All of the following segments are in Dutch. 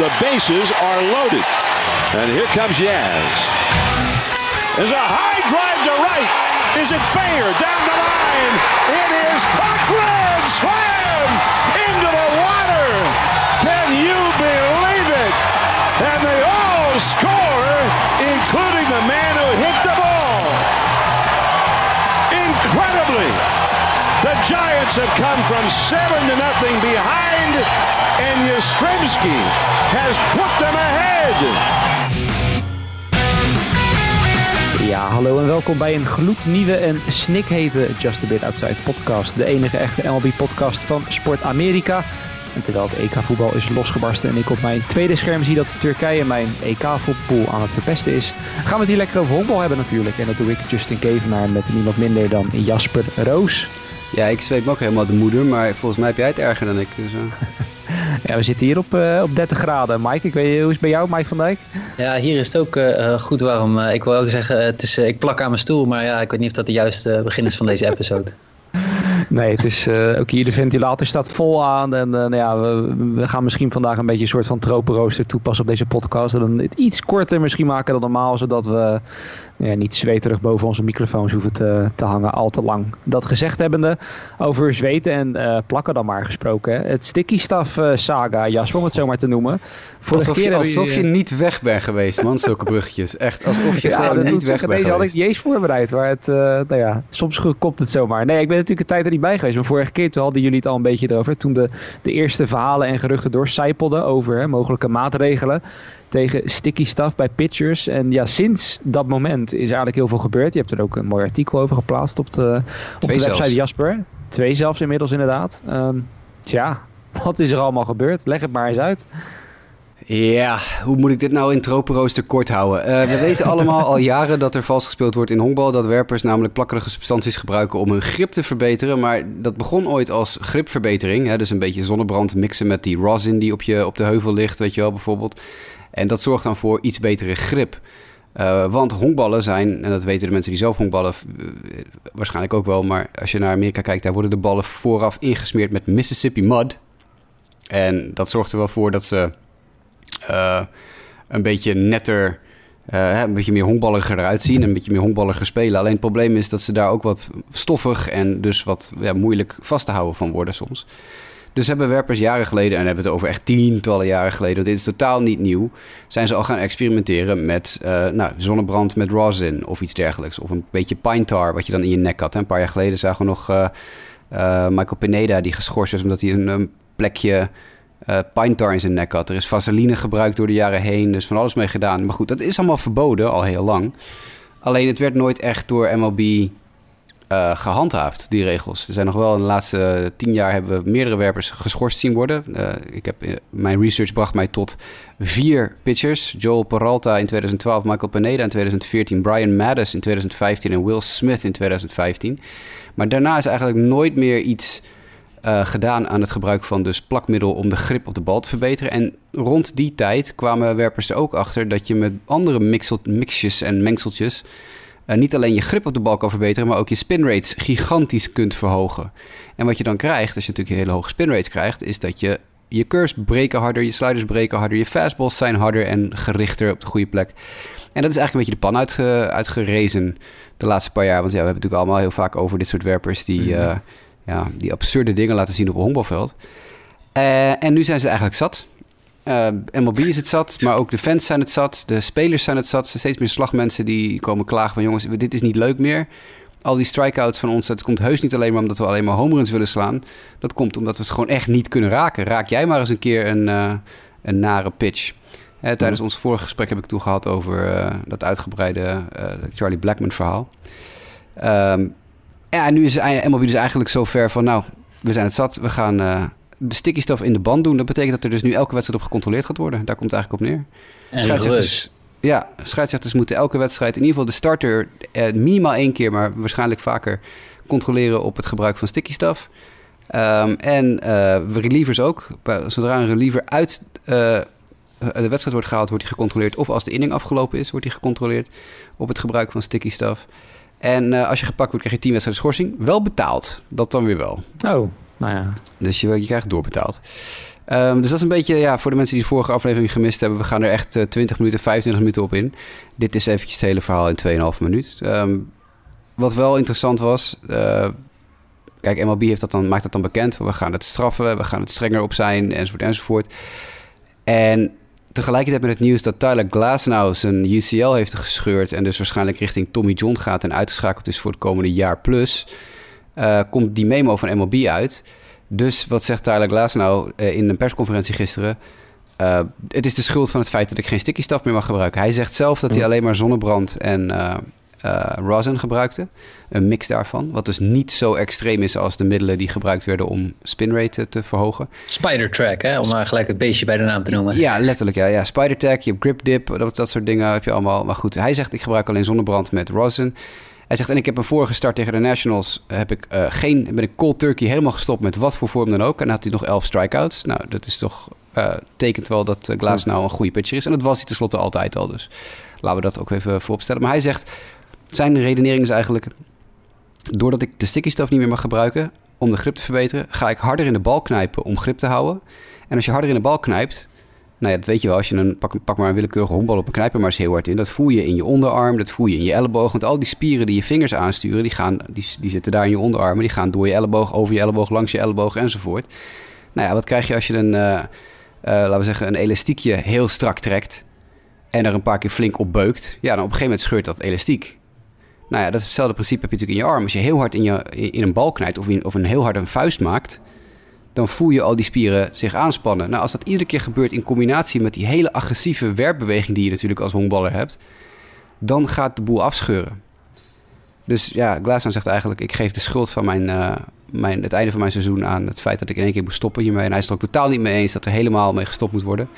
The bases are loaded. And here comes Yaz. There's a high drive to right. Is it fair? Down the line. It is Cochran slam into the water. Can you believe it? And they all score, including the man who hit the ball. Incredibly, Giants have come from seven to nothing behind, and Yastrzemski has put them ahead. Ja, hallo en welkom bij een gloednieuwe en snikhete Just a Bit Outside podcast. De enige echte MLB-podcast van Sport Amerika. En terwijl het EK-voetbal is losgebarsten en ik op mijn tweede scherm zie dat Turkije mijn EK-voetbal aan het verpesten is, gaan we het hier lekker over hebben natuurlijk. En dat doe ik Justin Kevenaar met niemand minder dan Jasper Roos. Ja, ik zweet me ook helemaal de moeder, maar volgens mij heb jij het erger dan ik. Dus, uh... Ja, we zitten hier op, uh, op 30 graden. Mike, ik weet, hoe is het bij jou, Mike van Dijk? Ja, hier is het ook uh, goed warm. ik wil ook zeggen, het is, ik plak aan mijn stoel, maar ja, ik weet niet of dat de juiste begin is van deze episode. Nee, het is uh, ook hier de ventilator staat vol aan. En uh, nou ja, we, we, gaan misschien vandaag een beetje een soort van tropenrooster toepassen op deze podcast. En dan het iets korter misschien maken dan normaal, zodat we ja, niet zweterig boven onze microfoons hoeven te, te hangen al te lang. Dat gezegd hebbende, over zweten en uh, plakken dan maar gesproken. Het sticky stuff uh, saga, Jasper, om het zo maar te noemen. Vorige alsof je, alsof je niet weg bent geweest, man, zulke bruggetjes. Echt, alsof je ja, gewoon niet weg bent Deze had ik niet eens voorbereid, maar het, uh, nou ja, soms komt het zomaar. Nee, ik ben natuurlijk een tijd er niet bij geweest, maar vorige keer toen hadden jullie het al een beetje erover. Toen de, de eerste verhalen en geruchten doorcijpelden over hè, mogelijke maatregelen tegen sticky stuff bij pitchers. En ja, sinds dat moment is eigenlijk heel veel gebeurd. Je hebt er ook een mooi artikel over geplaatst op de, op de website zelfs. Jasper. Twee zelfs inmiddels inderdaad. Um, tja, wat is er allemaal gebeurd? Leg het maar eens uit. Ja, hoe moet ik dit nou in tropenrooster kort houden? Uh, we weten allemaal al jaren dat er vals gespeeld wordt in honkbal. Dat werpers namelijk plakkerige substanties gebruiken om hun grip te verbeteren. Maar dat begon ooit als gripverbetering. Hè? Dus een beetje zonnebrand mixen met die rosin die op, je, op de heuvel ligt, weet je wel, bijvoorbeeld. En dat zorgt dan voor iets betere grip. Uh, want honkballen zijn, en dat weten de mensen die zelf honkballen uh, waarschijnlijk ook wel, maar als je naar Amerika kijkt, daar worden de ballen vooraf ingesmeerd met Mississippi mud. En dat zorgt er wel voor dat ze uh, een beetje netter, een beetje meer honkballiger eruit zien, een beetje meer honkballiger spelen. Alleen het probleem is dat ze daar ook wat stoffig en dus wat ja, moeilijk vast te houden van worden soms. Dus hebben werpers jaren geleden, en hebben het over echt tientallen jaren geleden, dit is totaal niet nieuw, zijn ze al gaan experimenteren met uh, nou, zonnebrand met rosin of iets dergelijks. Of een beetje pine tar, wat je dan in je nek had. Een paar jaar geleden zagen we nog uh, uh, Michael Pineda die geschorst is omdat hij een, plekje pine tar in zijn nek had. Er is vaseline gebruikt door de jaren heen, dus van alles mee gedaan. Maar goed, dat is allemaal verboden, al heel lang. Alleen het werd nooit echt door MLB uh, gehandhaafd, die regels. Er zijn nog wel in de laatste tien jaar hebben we meerdere werpers geschorst zien worden. Uh, ik heb, eh, mijn research bracht mij tot vier pitchers. Joel Peralta in 2012, Michael Pineda in 2014, Brian Maddis in 2015 en Will Smith in 2015. Maar daarna is eigenlijk nooit meer iets gedaan aan het gebruik van dus plakmiddel om de grip op de bal te verbeteren. En rond die tijd kwamen werpers er ook achter dat je met andere mixjes en mengseltjes uh, niet alleen je grip op de bal kan verbeteren, maar ook je spin rates gigantisch kunt verhogen. En wat je dan krijgt, als je natuurlijk hele hoge spin rates krijgt, is dat je je curves breken harder, je sliders breken harder, je fastballs zijn harder en gerichter op de goede plek. En dat is eigenlijk een beetje de pan uitge, uitgerezen de laatste paar jaar. Want ja, we hebben het natuurlijk allemaal heel vaak over dit soort werpers die, uh, ja, die absurde dingen laten zien op een honkbalveld. Uh, en nu zijn ze eigenlijk zat. Uh, MLB is het zat, maar ook de fans zijn het zat. De spelers zijn het zat. Er zijn steeds meer slagmensen die komen klagen van... jongens, dit is niet leuk meer. Al die strikeouts van ons, dat komt heus niet alleen maar... omdat we alleen maar homeruns willen slaan. Dat komt omdat we het gewoon echt niet kunnen raken. Raak jij maar eens een keer een, uh, een nare pitch. Uh, tijdens ons vorige gesprek heb ik toen gehad over dat uitgebreide Charlie Blackman verhaal. Um, ja, en nu is MLB dus eigenlijk zo ver van... nou, we zijn het zat, we gaan de sticky stuff in de band doen. Dat betekent dat er dus nu elke wedstrijd op gecontroleerd gaat worden. Daar komt het eigenlijk op neer. En scheidsrechters, ja, scheidsrechters moeten elke wedstrijd, in ieder geval de starter, eh, minimaal één keer, maar waarschijnlijk vaker, controleren op het gebruik van sticky stuff. Um, en uh, relievers ook. Zodra een reliever uit uh, de wedstrijd wordt gehaald, wordt hij gecontroleerd. Of als de inning afgelopen is, wordt hij gecontroleerd op het gebruik van sticky stuff. En uh, als je gepakt wordt, krijg je 10 wedstrijden schorsing. Wel betaald. Dat dan weer wel. Oh, nou ja. Dus je, je krijgt doorbetaald. Ehm, dus dat is een beetje, ja, voor de mensen die de vorige aflevering gemist hebben, we gaan er echt uh, 20 minuten, 25 minuten op in. Dit is eventjes het hele verhaal in 2,5 minuut. Ehm, wat wel interessant was, uh, kijk, MLB heeft dat dan, maakt dat dan bekend. We gaan het straffen, we gaan het strenger op zijn, enzovoort, enzovoort. En tegelijkertijd met het nieuws dat Tyler Glasnow zijn UCL heeft gescheurd en dus waarschijnlijk richting Tommy John gaat en uitgeschakeld is voor het komende jaar plus, uh, komt die memo van MLB uit. Dus wat zegt Tyler Glasnow uh, in een persconferentie gisteren? Uh, het is de schuld van het feit dat ik geen sticky staf meer mag gebruiken. Hij zegt zelf dat hij alleen maar zonnebrand en rosin gebruikte. Een mix daarvan. Wat dus niet zo extreem is als de middelen die gebruikt werden om spinrate te verhogen. Spider track, hè? om maar gelijk het beestje bij de naam te noemen. Ja, letterlijk. Ja, ja. Spider track, je hebt grip dip, dat, dat soort dingen heb je allemaal. Maar goed, hij zegt ik gebruik alleen zonnebrand met rosin. Hij zegt, en ik heb een vorige start tegen de Nationals. Heb ik, uh, geen, ben ik cold turkey helemaal gestopt met wat voor vorm dan ook. En dan had hij nog elf strikeouts. Nou, dat is toch, uh, tekent wel dat Glass nou een goede pitcher is. En dat was hij tenslotte altijd al. Dus laten we dat ook even vooropstellen. Maar hij zegt, zijn redenering is eigenlijk... doordat ik de sticky stuff niet meer mag gebruiken... om de grip te verbeteren... ga ik harder in de bal knijpen om grip te houden. En als je harder in de bal knijpt... Nou ja, dat weet je wel. Als je een, pak, pak maar een willekeurige honkbal op een knijper maar eens heel hard in. Dat voel je in je onderarm, dat voel je in je elleboog. Want al die spieren die je vingers aansturen, die, gaan, die, die zitten daar in je onderarmen. Die gaan door je elleboog, over je elleboog, langs je elleboog enzovoort. Nou ja, wat krijg je als je een, uh, uh, laten we zeggen, een elastiekje heel strak trekt... en er een paar keer flink op beukt? Ja, dan op een gegeven moment scheurt dat elastiek. Nou ja, dat is hetzelfde principe heb je natuurlijk in je arm. Als je heel hard in, je, in een bal knijpt of, in, of een heel hard een vuist maakt... dan voel je al die spieren zich aanspannen. Nou, als dat iedere keer gebeurt in combinatie met die hele agressieve werpbeweging... die je natuurlijk als honkballer hebt... dan gaat de boel afscheuren. Dus ja, Glasnow zegt eigenlijk... ik geef de schuld van mijn, uh, mijn, het einde van mijn seizoen aan het feit dat ik in één keer moest stoppen hiermee. En hij is er ook totaal niet mee eens dat er helemaal mee gestopt moet worden...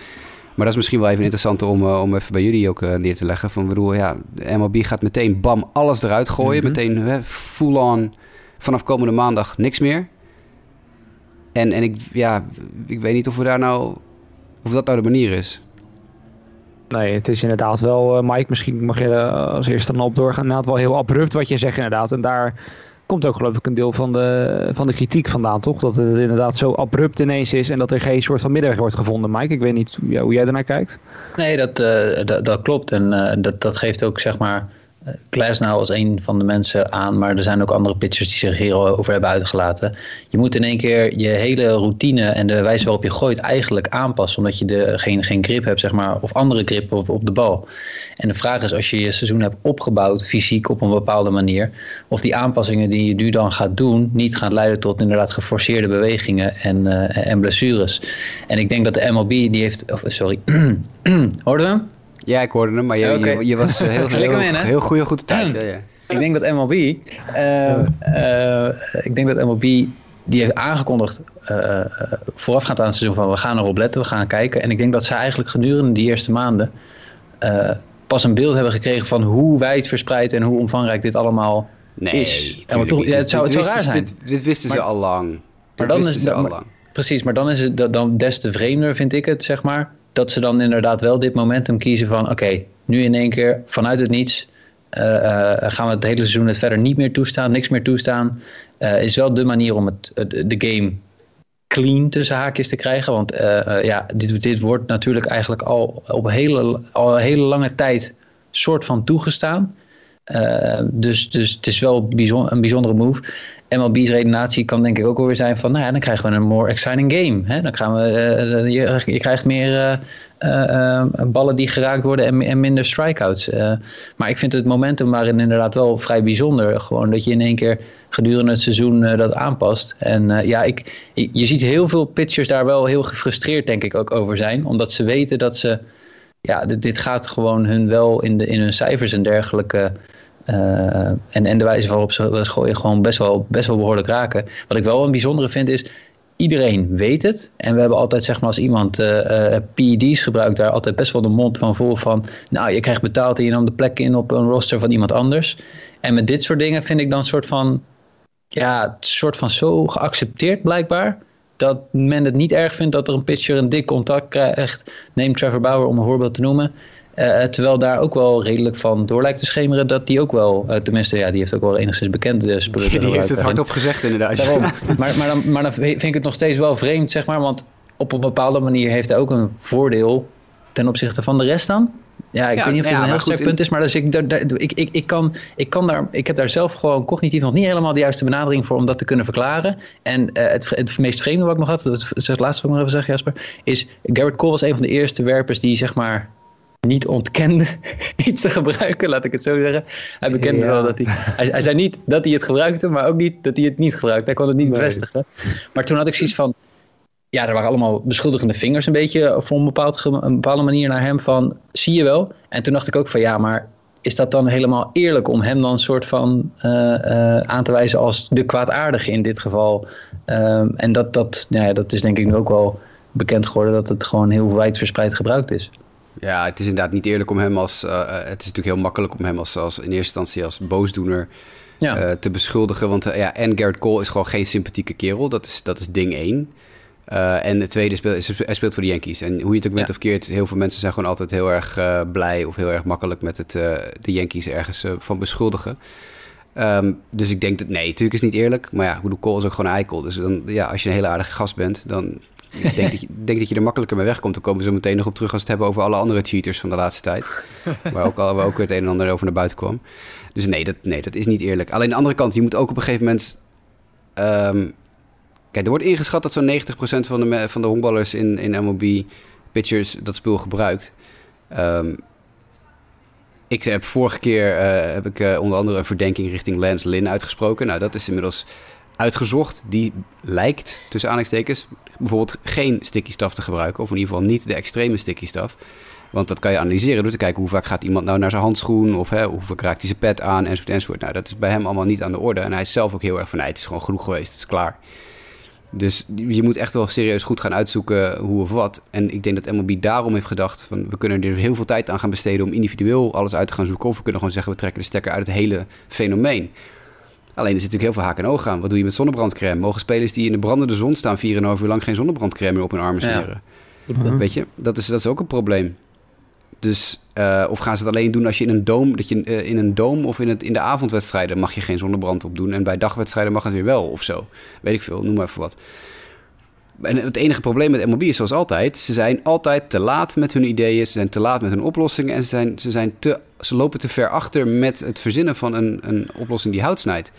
Maar dat is misschien wel even interessant om, uh, om even bij jullie ook uh, neer te leggen. Van, bedoel, ja, de MLB gaat meteen bam alles eruit gooien. Mm -hmm. Meteen full on vanaf komende maandag niks meer. En, en ik, ja, ik weet niet of we daar nou, of dat nou de manier is. Nee, het is inderdaad wel, uh, Mike, misschien mag je als eerste dan op doorgaan. Inderdaad wel heel abrupt wat je zegt inderdaad. En daar komt ook geloof ik een deel van de, van de kritiek vandaan, toch? Dat het inderdaad zo abrupt ineens is en dat er geen soort van middenweg wordt gevonden. Mike, ik weet niet ja, hoe jij daarnaar kijkt. Nee, dat, uh, dat, dat, klopt. En uh, dat, dat geeft ook, zeg maar, Glasnow als een van de mensen aan, maar er zijn ook andere pitchers die zich hierover hebben uitgelaten. Je moet in één keer je hele routine en de wijze waarop je gooit eigenlijk aanpassen, omdat je de, geen, geen grip hebt, zeg maar, of andere grip op, op de bal. En de vraag is, als je je seizoen hebt opgebouwd, fysiek op een bepaalde manier, of die aanpassingen die je nu dan gaat doen, niet gaan leiden tot inderdaad geforceerde bewegingen en, uh, en blessures. En ik denk dat de MLB, die heeft, of, sorry, hoorden we? Ja, ik hoorde hem, maar je, okay. je, je was heel, heel, heel, heel goed heel goed op tijd. Ja, ja. Ik denk dat MLB, uh, uh, ik denk dat MLB die heeft aangekondigd uh, voorafgaand aan het seizoen van we gaan erop letten, we gaan kijken. En ik denk dat zij eigenlijk gedurende die eerste maanden pas een beeld hebben gekregen van hoe wijd verspreid en hoe omvangrijk dit allemaal nee, is. En toch, ja, het zou, het zou raar zijn. Dit, dit wisten maar, ze al lang. Maar dan is het al lang. Precies, maar dan is het dan des te vreemder, vind ik het, zeg maar dat ze dan inderdaad wel dit momentum kiezen van... oké, nu in één keer vanuit het niets uh, uh, gaan we het hele seizoen het verder niet meer toestaan, niks meer toestaan. Uh, is wel de manier om het, de game clean tussen haakjes te krijgen. Want ja, dit, dit wordt natuurlijk eigenlijk al op hele, al een hele lange tijd soort van toegestaan. dus, dus het is wel een bijzondere move. MLB's redenatie kan denk ik ook alweer zijn van, nou ja, dan krijgen we een more exciting game. Hè? Dan gaan we, uh, je, je, krijgt meer uh, ballen die geraakt worden en, en minder strikeouts. maar ik vind het momentum waarin inderdaad wel vrij bijzonder. Gewoon dat je in één keer gedurende het seizoen dat aanpast. En ja, ik, je ziet heel veel pitchers daar wel heel gefrustreerd denk ik ook over zijn. Omdat ze weten dat ze, ja, dit, dit gaat gewoon hun wel in, de, in hun cijfers en dergelijke... Uh, en, en de wijze waarop ze gooien gewoon best wel, best wel behoorlijk raken. Wat ik wel een bijzondere vind is, iedereen weet het. En we hebben altijd, zeg maar, als iemand uh, uh, PED's gebruikt, daar altijd best wel de mond van vol van, nou, je krijgt betaald en je nam de plek in op een roster van iemand anders. En met dit soort dingen vind ik dan soort van, ja, soort van zo geaccepteerd blijkbaar. Dat men het niet erg vindt dat er een pitcher een dik contact krijgt. Neem Trevor Bauer om een voorbeeld te noemen. Uh, terwijl daar ook wel redelijk van door lijkt te schemeren dat die ook wel, uh, tenminste ja, die heeft ook wel enigszins bekend uh, spullen. Die heeft het hardop gezegd inderdaad. Daarom. maar, maar, dan, maar dan vind ik het nog steeds wel vreemd, zeg maar, want op een bepaalde manier heeft hij ook een voordeel ten opzichte van de rest dan. Ja, ik weet niet of het een heel sterk punt is, maar dus ik, daar, ik, ik, ik, kan, ik, kan daar, ik heb daar zelf gewoon cognitief nog niet helemaal de juiste benadering voor om dat te kunnen verklaren. En uh, het, het meest vreemde wat ik nog had, dat is het laatste wat ik nog even zeg, Jasper, is Garrett Cole was een van de eerste werpers die zeg maar niet ontkende iets te gebruiken, laat ik het zo zeggen. Hij bekende wel dat hij, hij, hij, zei niet dat hij het gebruikte, maar ook niet dat hij het niet gebruikte. Hij kon het niet bevestigen. Maar toen had ik zoiets van, ja, er waren allemaal beschuldigende vingers een beetje voor een, bepaald, een bepaalde manier naar hem van, zie je wel? En toen dacht ik ook van, ja, maar is dat dan helemaal eerlijk om hem dan een soort van uh, uh, aan te wijzen als de kwaadaardige in dit geval? Um, en dat, dat, ja, dat is denk ik nu ook wel bekend geworden dat het gewoon heel wijdverspreid gebruikt is. Ja, het is inderdaad niet eerlijk om hem als. Uh, het is natuurlijk heel makkelijk om hem als, als in eerste instantie als boosdoener ja. uh, te beschuldigen. Want uh, ja, en Garrett Cole is gewoon geen sympathieke kerel. Dat is, dat is ding één. en het tweede speelt, hij speelt voor de Yankees. En hoe je het ook bent ja. of keert, heel veel mensen zijn gewoon altijd heel erg blij of heel erg makkelijk met het, de Yankees ergens van beschuldigen. Um, dus ik denk dat, nee, natuurlijk is het niet eerlijk. Maar ja, bedoel, Cole is ook gewoon een eikel. Dus dan, ja, als je een hele aardige gast bent, dan ik denk dat, je, denk dat je er makkelijker mee wegkomt. Dan komen we zo meteen nog op terug als we het hebben over alle andere cheaters van de laatste tijd. waar, ook al, waar ook weer het een en ander over naar buiten kwam. Dus nee dat, nee, dat is niet eerlijk. Alleen de andere kant, je moet ook op een gegeven moment... Um, kijk, er wordt ingeschat dat zo'n 90% van de, van de honkballers in, in MLB pitchers dat spul gebruikt. Um, ik heb vorige keer uh, heb ik uh, onder andere een verdenking richting Lance Lynn uitgesproken. Nou, dat is inmiddels uitgezocht. Die lijkt, tussen aanhalingstekens, bijvoorbeeld geen sticky stuff te gebruiken. Of in ieder geval niet de extreme sticky stuff. Want dat kan je analyseren door te kijken hoe vaak gaat iemand nou naar zijn handschoen. Of hè, hoe vaak raakt hij zijn pet aan enzovoort enzovoort. Nou, dat is bij hem allemaal niet aan de orde. En hij is zelf ook heel erg van, nee, het is gewoon genoeg geweest, het is klaar. Dus je moet echt wel serieus goed gaan uitzoeken hoe of wat. En ik denk dat MLB daarom heeft gedacht... Van, we kunnen er heel veel tijd aan gaan besteden om individueel alles uit te gaan zoeken. Of we kunnen gewoon zeggen, we trekken de stekker uit het hele fenomeen. Alleen er zit natuurlijk heel veel haak en oog aan. Wat doe je met zonnebrandcrème? Mogen spelers die in de brandende zon staan 4,5 uur lang geen zonnebrandcrème meer op hun armen smeren? Ja. Weet je, dat is, dat is ook een probleem. Dus, uh, of gaan ze het alleen doen als je in een doom, dat je uh, in een doom of in, het, in de avondwedstrijden mag je geen zonnebrand op doen. En bij dagwedstrijden mag het weer wel of zo. Weet ik veel, noem maar even wat. En het enige probleem met MLB is zoals altijd, ze zijn altijd te laat met hun ideeën, ze zijn te laat met hun oplossingen en ze, zijn, ze, zijn ze lopen te ver achter met het verzinnen van een, een oplossing die hout snijdt.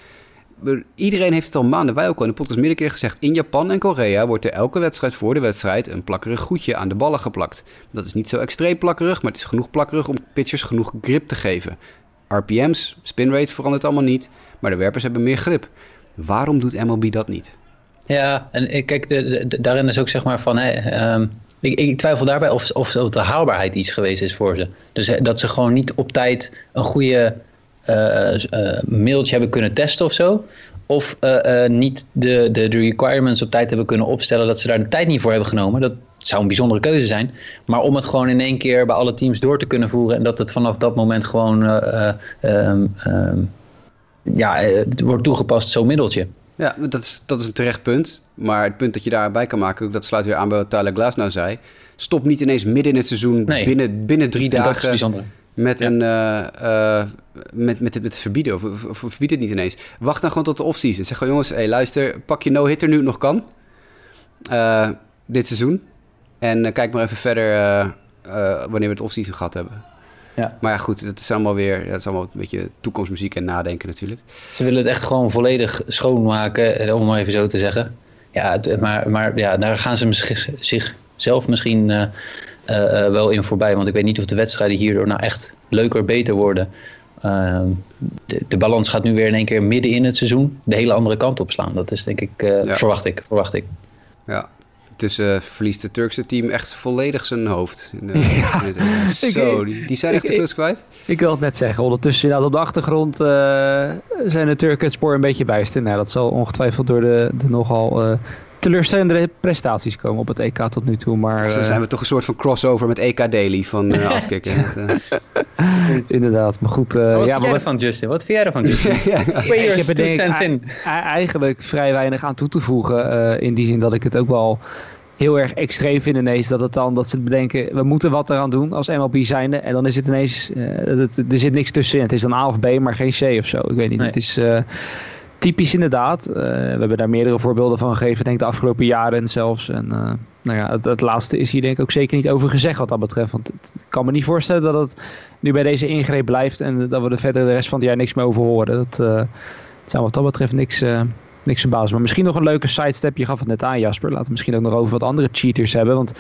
Iedereen heeft het al maanden, wij ook al in de podcast meerdere keer gezegd. In Japan en Korea wordt er elke wedstrijd voor de wedstrijd een plakkerig goedje aan de ballen geplakt. Dat is niet zo extreem plakkerig, maar het is genoeg plakkerig om pitchers genoeg grip te geven. RPM's, spinrate verandert allemaal niet, maar de werpers hebben meer grip. Waarom doet MLB dat niet? Ja, en kijk, de, daarin is ook zeg maar van... Um, ik, ik, twijfel daarbij of, of, de haalbaarheid iets geweest is voor ze. Dus dat ze gewoon niet op tijd een goede uh, mailtje hebben kunnen testen of zo. Of uh, niet de, de, requirements op tijd hebben kunnen opstellen dat ze daar de tijd niet voor hebben genomen. Dat zou een bijzondere keuze zijn. Maar om het gewoon in één keer bij alle teams door te kunnen voeren en dat het vanaf dat moment gewoon um, um, ja, wordt toegepast, zo'n middeltje. Ja, dat is, dat is een terecht punt. Maar het punt dat je daarbij kan maken, dat sluit weer aan bij wat Tyler Glass nou zei. Stop niet ineens midden in het seizoen, nee. binnen, binnen drie dagen. Met, ja. een, uh, uh, met, met, met het verbieden, of, of, of, verbied het niet ineens. Wacht dan gewoon tot de offseason. Zeg gewoon, jongens, hey, luister, pak je no-hitter nu het nog kan. Uh, dit seizoen. En kijk maar even verder wanneer we het offseason gehad hebben. Ja. Maar ja, goed, dat is allemaal weer dat is allemaal een beetje toekomstmuziek en nadenken natuurlijk. Ze willen het echt gewoon volledig schoonmaken, om maar even zo te zeggen. Ja, maar, maar ja, daar gaan ze zichzelf misschien uh, uh, wel in voorbij. Want ik weet niet of de wedstrijden hierdoor nou echt leuker, beter worden. Uh, de, de, balans gaat nu weer in één keer midden in het seizoen de hele andere kant op slaan. Dat is denk ik, ja. verwacht ik, verwacht ik. Ja, Tussen verliest het Turkse team echt volledig zijn hoofd. In de, ja. in de, zo, die, die zijn echt de klus kwijt. Ik wil het net zeggen. Ondertussen inderdaad op de achtergrond uh, zijn de Turken het spoor een beetje bijster. Nou, dat zal ongetwijfeld door de, de nogal uh, teleurstellende prestaties komen op het EK tot nu toe. Maar, dus dan zijn we toch een soort van crossover met EK Daily van uh, afkicken. Inderdaad, maar goed. Uh, wat ja, maar wat van Justin? Wat vind jij ervan, Justin? ja, ja. Ik heb er denk ik eigenlijk vrij weinig aan toe te voegen. Uh, in die zin dat ik het ook wel heel erg extreem vind ineens dat het dan dat ze bedenken we moeten wat eraan doen als MLB zijnde en dan is het ineens uh, het, er zit niks tussenin het is dan A of B maar geen C of zo ik weet niet nee. het is uh, typisch inderdaad. we hebben daar meerdere voorbeelden van gegeven, denk ik, de afgelopen jaren zelfs. En nou ja, het, het, laatste is hier denk ik ook zeker niet over gezegd wat dat betreft. Want ik kan me niet voorstellen dat het nu bij deze ingreep blijft en dat we er verder de rest van het jaar niks meer over horen. Dat, uh, zou wat dat betreft niks, uh, niks verbazen. Maar misschien nog een leuke sidestep. Je gaf het net aan, Jasper. Laten we misschien ook nog over wat andere cheaters hebben. Want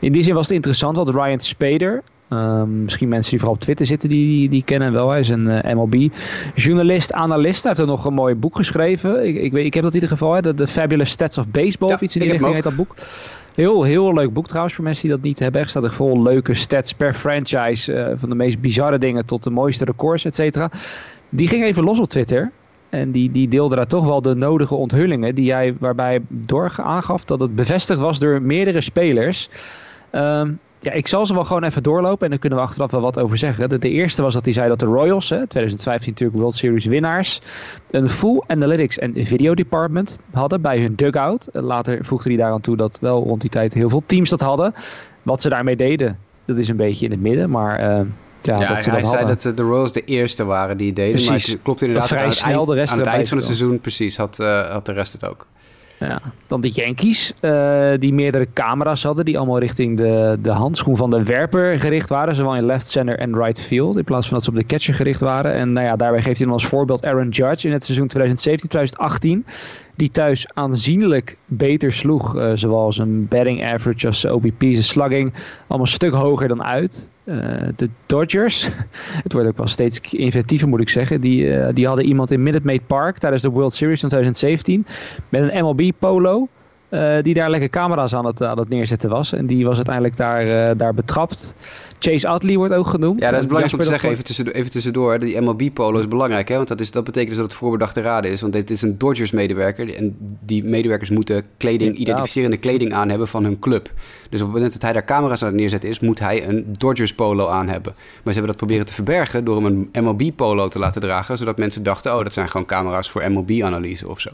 in die zin was het interessant, want Ryan Spader, Um, misschien mensen die vooral op Twitter zitten, die, die, kennen hem wel. Hij is een uh, MLB-journalist, analist. Hij heeft er nog een mooi boek geschreven. Ik, ik, weet, ik heb dat in ieder geval. De, Fabulous Stats of Baseball. of iets in die richting heet dat boek. Heel, heel leuk boek trouwens voor mensen die dat niet hebben. Er staat er vol leuke stats per franchise. Uh, van de meest bizarre dingen tot de mooiste records, et cetera. Die ging even los op Twitter. En die, die deelde daar toch wel de nodige onthullingen. Die jij, waarbij door aangaf dat het bevestigd was door meerdere spelers. Um, ja, ik zal ze wel gewoon even doorlopen en dan kunnen we achteraf wel wat over zeggen. De, de eerste was dat hij zei dat de Royals, hè, 2015 natuurlijk World Series winnaars, een full analytics en video department hadden bij hun dugout. Later voegde hij daaraan toe dat wel rond die tijd heel veel teams dat hadden. Wat ze daarmee deden, dat is een beetje in het midden, maar... Uh, ja, ja, dat hij zei dat de Royals de eerste waren die deden. Precies. Maar het klopt inderdaad. Vrij snel de rest aan het eind van het seizoen, precies, had, uh, had de rest het ook. Ja. Dan de Yankees, uh, die meerdere camera's hadden, die allemaal richting de, de handschoen van de werper gericht waren. Zowel in left center en right field, in plaats van dat ze op de catcher gericht waren. En nou ja, daarbij geeft hij dan als voorbeeld Aaron Judge in het seizoen 2017-2018 die thuis aanzienlijk beter sloeg. Uh, zoals een batting average als OBP, zijn slugging. Allemaal een stuk hoger dan uit. Uh, de Dodgers, het wordt ook wel steeds inventiever moet ik zeggen. Die, uh, die hadden iemand in Minute Maid Park tijdens de World Series van 2017. Met een MLB polo. die daar lekker camera's aan het, aan het neerzetten was. En die was uiteindelijk daar, daar betrapt. Chase Utley wordt ook genoemd. Ja, dat is belangrijk om te zeggen, even, tussendoor, even tussendoor. Die MLB-polo is belangrijk, hè? want dat, is, dat betekent dus dat het voorbedachte raden is. Want dit is een Dodgers-medewerker en die medewerkers moeten kleding, identificerende kleding aan hebben van hun club. Dus op het moment dat hij daar camera's aan het neerzetten is, moet hij een Dodgers-polo aan hebben. Maar ze hebben dat proberen te verbergen door hem een MLB-polo te laten dragen, zodat mensen dachten, oh, dat zijn gewoon camera's voor MLB-analyse of zo.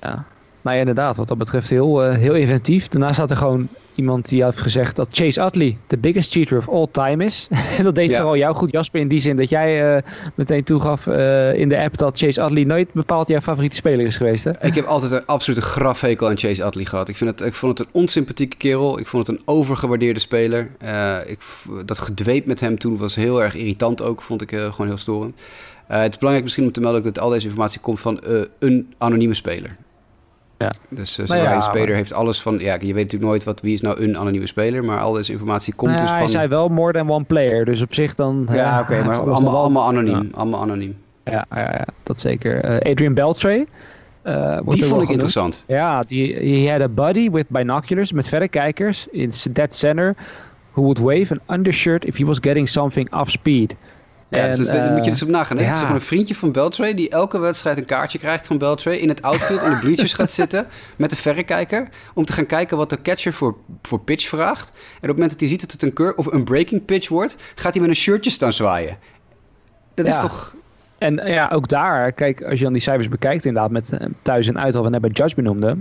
Ja, nou ja, inderdaad, wat dat betreft heel, uh, heel inventief. Daarna staat er gewoon iemand die heeft gezegd dat Chase Utley de biggest cheater of all time is. En dat deed ja. vooral jou goed, Jasper, in die zin dat jij uh, meteen toegaf uh, in de app dat Chase Utley nooit bepaald jouw favoriete speler is geweest. Hè? Ik heb altijd een absolute grafhekel aan Chase Utley gehad. Ik, vind het, ik vond het een onsympathieke kerel. Ik vond het een overgewaardeerde speler. Uh, ik, dat gedweep met hem toen was heel erg irritant ook, vond ik gewoon heel storend. het is belangrijk misschien om te melden dat al deze informatie komt van een anonieme speler. Ja. Dus uh, nou ja, speler heeft alles van... Ja, je weet natuurlijk nooit wat, wie is nou een anonieme speler... maar al deze informatie komt nou, dus van... Hij zei wel more than one player, dus op zich dan... Ja, oké, okay, maar allemaal, allemaal anoniem. Allemaal anoniem. Ja, ja, ja dat zeker. Uh, Adrian Beltre... Uh, die vond ik interessant. Ja, die he had a buddy with binoculars, met verrekijkers... in dead center... who would wave an undershirt if he was getting something off speed... Ja, dus daar moet je dus op nagaan. Hè? Het is gewoon een vriendje van Beltray die elke wedstrijd een kaartje krijgt van Beltray. In het outfield in de bleachers gaat zitten met de verrekijker. Om te gaan kijken wat de catcher voor, voor pitch vraagt. En op het moment dat hij ziet dat het een cur of een breaking pitch wordt, gaat hij met een shirtje staan zwaaien. Dat is toch. En ja, ook daar, kijk, als je dan die cijfers bekijkt, inderdaad, met eh, thuis en uit, wat we net bij Judge benoemde.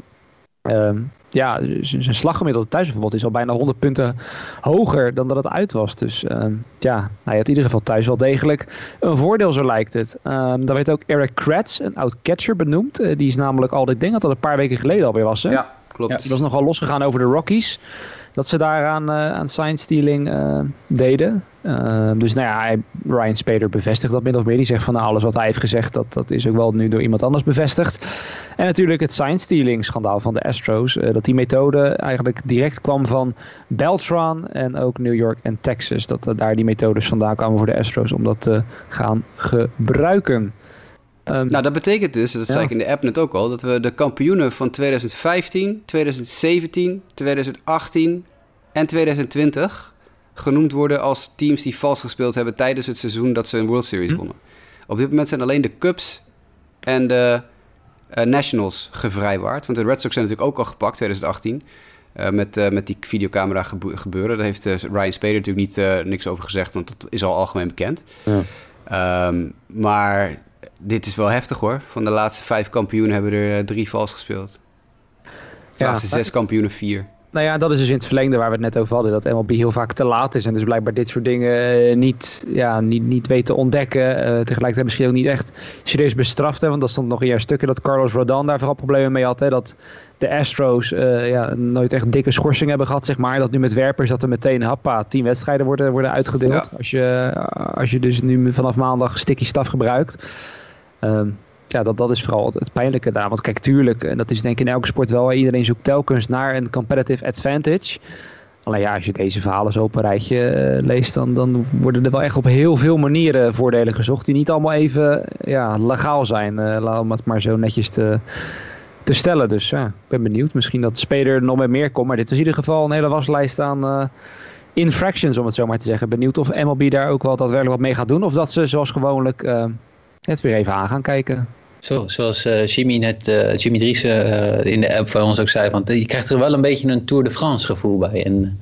Um, ja, zijn slaggemiddelde thuisverbod is al bijna 100 punten hoger dan dat het uit was. Dus uh, ja, hij had in ieder geval thuis wel degelijk een voordeel, zo lijkt het. Um, dan werd ook Eric Kratz, een oud catcher, benoemd. Uh, die is namelijk al, ik denk dat dat een paar weken geleden alweer was. Hè? Ja, klopt. Ja, die was nogal losgegaan over de Rockies dat ze daar aan, uh, aan sign stealing uh, deden. Uh, dus nou ja, Ryan Spader bevestigt dat min of meer. Die zegt van nou, alles wat hij heeft gezegd, dat, dat is ook wel nu door iemand anders bevestigd. En natuurlijk het sign stealing schandaal van de Astros. dat die methode eigenlijk direct kwam van Beltran en ook New York en Texas. Dat daar die methodes vandaan kwamen voor de Astros om dat te gaan gebruiken. Um, nou, dat betekent dus, dat zei ik in de app net ook al, dat we de kampioenen van 2015, 2017, 2018 en 2020 genoemd worden als teams die vals gespeeld hebben tijdens het seizoen dat ze een World Series hm. wonnen. Op dit moment zijn alleen de Cubs en de uh, Nationals gevrijwaard. Want de Red Sox zijn natuurlijk ook al gepakt, 2018. Uh, eh, met, uh, met die videocamera gebeuren. Daar heeft Ryan Spader natuurlijk niet niks over gezegd, want dat is al algemeen bekend. Ja. Um, maar dit is wel heftig hoor. Van de laatste vijf kampioenen hebben er eh, drie vals gespeeld. De laatste zes kampioenen vier. Nou ja, dat is dus in het verlengde waar we het net over hadden. Dat MLB heel vaak te laat is. En dus blijkbaar dit soort dingen eh, niet, ja, niet, niet weet te ontdekken. Uh, tegelijkertijd misschien ook niet echt serieus bestraft. Hè, want dat stond nog in jouw stukken dat Carlos Rodon daar vooral problemen mee had. Hè, dat de Astros uh, ja, nooit echt dikke schorsing hebben gehad, zeg maar. Dat nu met werpers dat er meteen happa tien wedstrijden worden, worden uitgedeeld. Als, je, als je dus nu vanaf maandag sticky staf gebruikt. Um, ja, dat, dat is vooral het, pijnlijke daar. Want kijk, tuurlijk, en dat is denk ik in elke sport wel, iedereen zoekt telkens naar een competitive advantage. Alleen ja, als je deze verhalen zo op een rijtje eh, leest, dan, dan worden er wel echt op heel veel manieren voordelen gezocht. Die niet allemaal even ja, legaal zijn, uh, om het maar zo netjes te, te stellen. Dus ja, ik ben benieuwd. Misschien dat de speler nog met meer komt. Maar dit is in ieder geval een hele waslijst aan infractions, om het zo maar te zeggen. Benieuwd of MLB daar ook wel daadwerkelijk wat mee gaat doen. Of dat ze zoals gewoonlijk het weer even aan gaan kijken. Zo, zoals uh, Jimmy net, uh, Jimmy Driessen uh, in de app bij ons ook zei, want je krijgt er wel een beetje een Tour de France gevoel bij. En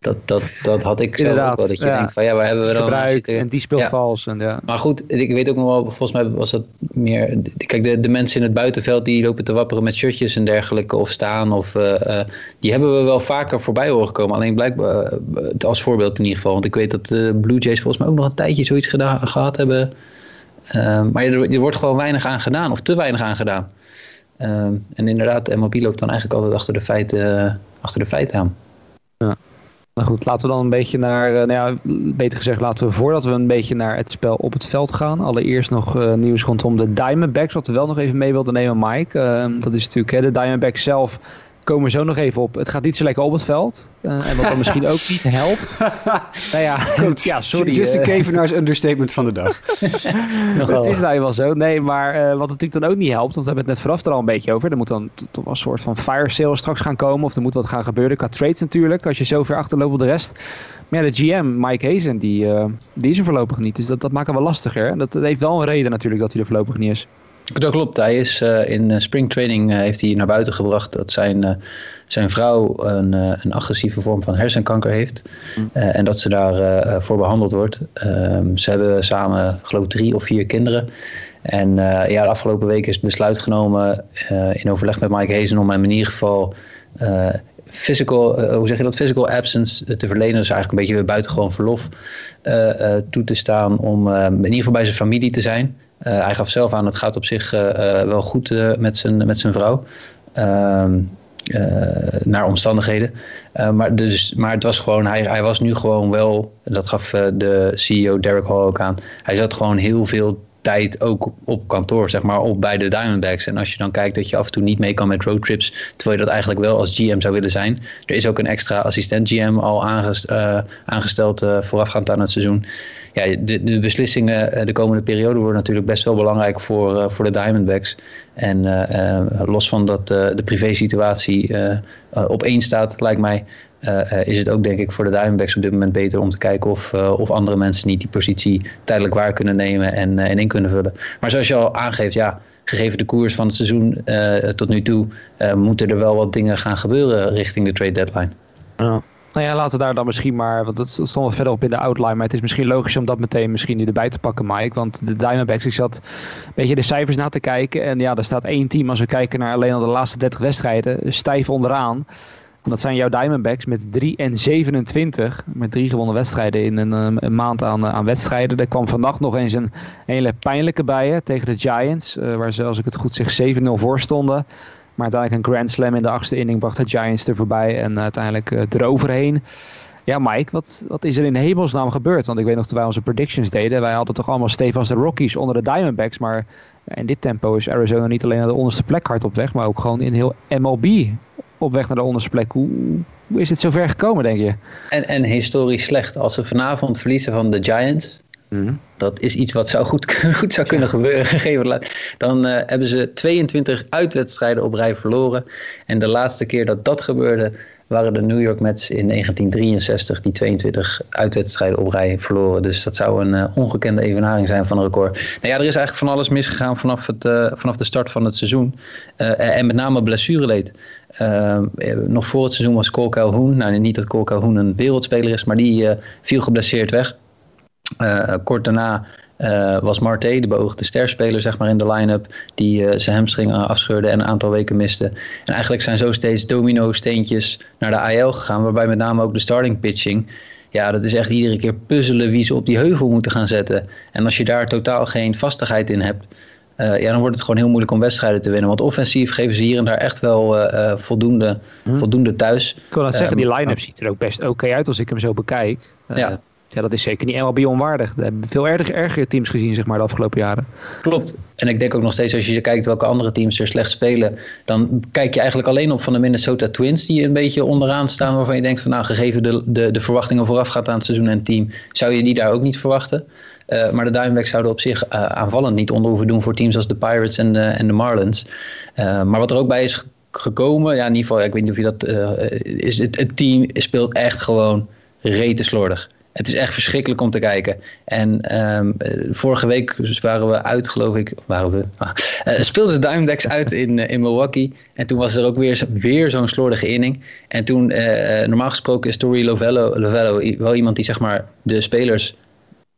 dat, dat, dat had ik zelf ook wel, dat je denkt van ja, waar hebben we dan Gebruikt en die speelt vals. En, ja. Maar goed, ik weet ook nog wel, volgens mij was dat meer, kijk de, de mensen in het buitenveld die lopen te wapperen met shirtjes en dergelijke of staan, of, die hebben we wel vaker voorbij horen komen. Alleen blijkbaar, als voorbeeld in ieder geval, want ik weet dat de Blue Jays volgens mij ook nog een tijdje zoiets gedaan, gehad hebben maar er, wordt gewoon weinig aan gedaan, of te weinig aan gedaan. Ehm, en inderdaad, de MLB loopt dan eigenlijk altijd achter de feiten, achter de feiten aan. Ja. Nou goed, laten we dan een beetje naar, uh, nou ja, beter gezegd, laten we voordat we een beetje naar het spel op het veld gaan. Allereerst nog uh, nieuws rondom de Diamondbacks, wat we wel nog even mee wilden nemen, Mike. Uh, dat is natuurlijk hè, de Diamondbacks zelf komen we zo nog even op. Het gaat niet zo lekker op het veld. Uh, en wat dan misschien ook niet helpt. nou ja, Goed, ja sorry. Just a Kevenaars understatement van de dag. het is nou wel zo. Nee, maar uh, wat natuurlijk dan ook niet helpt, want we hebben het net vooraf er al een beetje over. Er moet dan toch wel een soort van fire sale straks gaan komen. Of er moet wat gaan gebeuren qua trades natuurlijk. Als je zo ver achterloopt op de rest. Maar ja, de GM, Mike Hazen, die, uh, die is er voorlopig niet. Dus dat, dat maakt hem wel lastiger. Dat, dat heeft wel een reden natuurlijk dat hij er voorlopig niet is. Dat klopt. Hij is uh, in uh, springtraining uh, heeft hij naar buiten gebracht dat zijn, zijn vrouw een, een agressieve vorm van hersenkanker heeft. Mm. en dat ze daarvoor voor behandeld wordt. Ehm, ze hebben samen, geloof ik, drie of vier kinderen. En ja, de afgelopen week is het besluit genomen in overleg met Mike Hazen om hem in ieder geval physical, hoe zeg je dat, physical absence te verlenen. Dus eigenlijk een beetje weer buitengewoon verlof toe te staan om in ieder geval bij zijn familie te zijn. Uh, hij gaf zelf aan, het gaat op zich uh, wel goed met, zijn, met zijn vrouw. Ehm, naar omstandigheden. maar, dus, maar het was gewoon, hij, hij was nu gewoon wel, dat gaf de CEO Derek Hall ook aan. Hij zat gewoon heel veel tijd ook op kantoor, zeg maar, op bij de Diamondbacks. En als je dan kijkt dat je af en toe niet mee kan met roadtrips, terwijl je dat eigenlijk wel als GM zou willen zijn. Er is ook een extra assistent GM al aangesteld voorafgaand aan het seizoen ja, de, de beslissingen eh, de komende periode worden natuurlijk best wel belangrijk voor, voor de Diamondbacks. En los van dat de privésituatie op één staat, lijkt mij, is het ook denk ik voor de Diamondbacks op dit moment beter om te kijken of, of andere mensen niet die positie tijdelijk waar kunnen nemen en, en in kunnen vullen. Maar zoals je al aangeeft, ja, gegeven de koers van het seizoen tot nu toe, moeten er wel wat dingen gaan gebeuren richting de trade deadline. Nou ja, laten we daar dan misschien maar, want dat stond wel verder op in de outline, maar het is misschien logisch om dat meteen misschien nu erbij te pakken, Mike. Want de Diamondbacks, ik zat een beetje de cijfers na te kijken. En ja, er staat één team, als we kijken naar alleen al de laatste 30 wedstrijden, stijf onderaan. Dat zijn jouw Diamondbacks met 3 en 27. Met drie gewonnen wedstrijden in een, eh, maand aan, eh, aan wedstrijden. Er kwam vannacht nog eens een hele pijnlijke bij tegen de Giants. Uh, waar ze, als ik het goed zeg, 7-0 voor stonden. Maar uiteindelijk een Grand Slam in de achtste inning bracht de Giants er voorbij en uiteindelijk eroverheen. Ja, Mike, wat, wat is er in hemelsnaam gebeurd? Want ik weet nog dat wij onze predictions deden. Wij hadden toch allemaal stevig als de Rockies onder de Diamondbacks. Maar in dit tempo is Arizona niet alleen naar de onderste plek hard op weg, maar ook gewoon in heel MLB op weg naar de onderste plek. Hoe, hoe is het zover gekomen, denk je? En, en historisch slecht. Als ze vanavond verliezen van de Giants, Mhm. Dat is iets wat zou goed, goed zou kunnen gebeuren, gegeven. Dan uh, hebben ze 22 uitwedstrijden op rij verloren. En de laatste keer dat dat gebeurde, waren de New York Mets in 1963 die 22 uitwedstrijden op rij verloren. Dus dat zou een uh, ongekende evenaring zijn van een record. Nou ja, er is eigenlijk van alles misgegaan vanaf, het, uh, vanaf de start van het seizoen. en met name blessureleed. nog voor het seizoen was Cole Calhoun, nou niet dat Cole Calhoun een wereldspeler is, maar die viel geblesseerd weg. Kort daarna was Marte, de beoogde sterspeler zeg maar, in de line-up, die zijn hamstring afscheurde en een aantal weken miste. En eigenlijk zijn zo steeds domino-steentjes naar de AL gegaan, waarbij met name ook de starting pitching ja, dat is echt iedere keer puzzelen wie ze op die heuvel moeten gaan zetten. En als je daar totaal geen vastigheid in hebt, uh, ja, dan wordt het gewoon heel moeilijk om wedstrijden te winnen. Want offensief geven ze hier en daar echt wel uh, voldoende, hm. voldoende thuis. Ik wil dat zeggen, die line-up ziet er ook best oké uit als ik hem zo bekijk. ja. Ja, dat is zeker niet MLB onwaardig. We hebben veel erger, ergere teams gezien zeg maar, de afgelopen jaren. Klopt. En ik denk ook nog steeds, als je kijkt welke andere teams er slecht spelen, dan kijk je eigenlijk alleen op van de Minnesota Twins, die een beetje onderaan staan, waarvan je denkt van nou, gegeven de, de, de verwachtingen voorafgaat aan het seizoen en het team, zou je die daar ook niet verwachten. Uh, maar de Diamondbacks zouden op zich uh, aanvallend niet onder hoeven doen voor teams als de Pirates en de, en de Marlins. Uh, maar wat er ook bij is gekomen, ja, in ieder geval, ik weet niet of je dat is. Het, het team speelt echt gewoon rete slordig. Het is echt verschrikkelijk om te kijken. En um, vorige week waren we uit, geloof ik. Waren we, ah, uh, speelden de Diamondbacks uit in, uh, in Milwaukee. En toen was er ook weer, weer zo'n slordige inning. En toen, normaal gesproken is Tori Lovello, Lovello wel iemand die zeg maar de spelers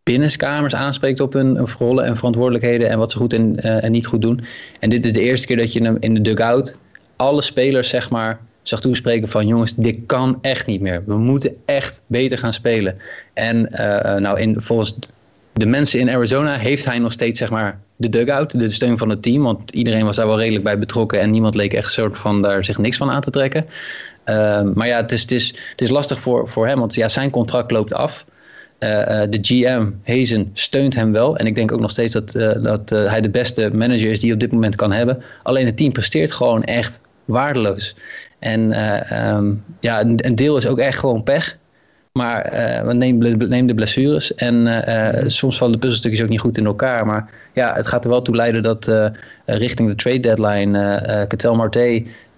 binnenskamers aanspreekt op hun, rollen en verantwoordelijkheden en wat ze goed en, en niet goed doen. En dit is de eerste keer dat je hem in de dugout alle spelers zeg maar zag toespreken van jongens, dit kan echt niet meer. We moeten echt beter gaan spelen. En uh, nou, in, volgens de mensen in Arizona heeft hij nog steeds zeg maar de dugout, de steun van het team. Want iedereen was daar wel redelijk bij betrokken en niemand leek echt soort van daar zich niks van aan te trekken. Uh, maar ja, het is, het, is, het is lastig voor, voor hem, want ja, zijn contract loopt af. Uh, de GM, Hazen, steunt hem wel. En ik denk ook nog steeds dat, dat hij de beste manager is die op dit moment kan hebben. Alleen het team presteert gewoon echt waardeloos. En uh, um, ja, een, deel is ook echt gewoon pech. Maar uh, we nemen, de blessures. En uh, soms vallen de puzzelstukjes ook niet goed in elkaar. Maar ja, het gaat er wel toe leiden dat richting de trade deadline uh, Marte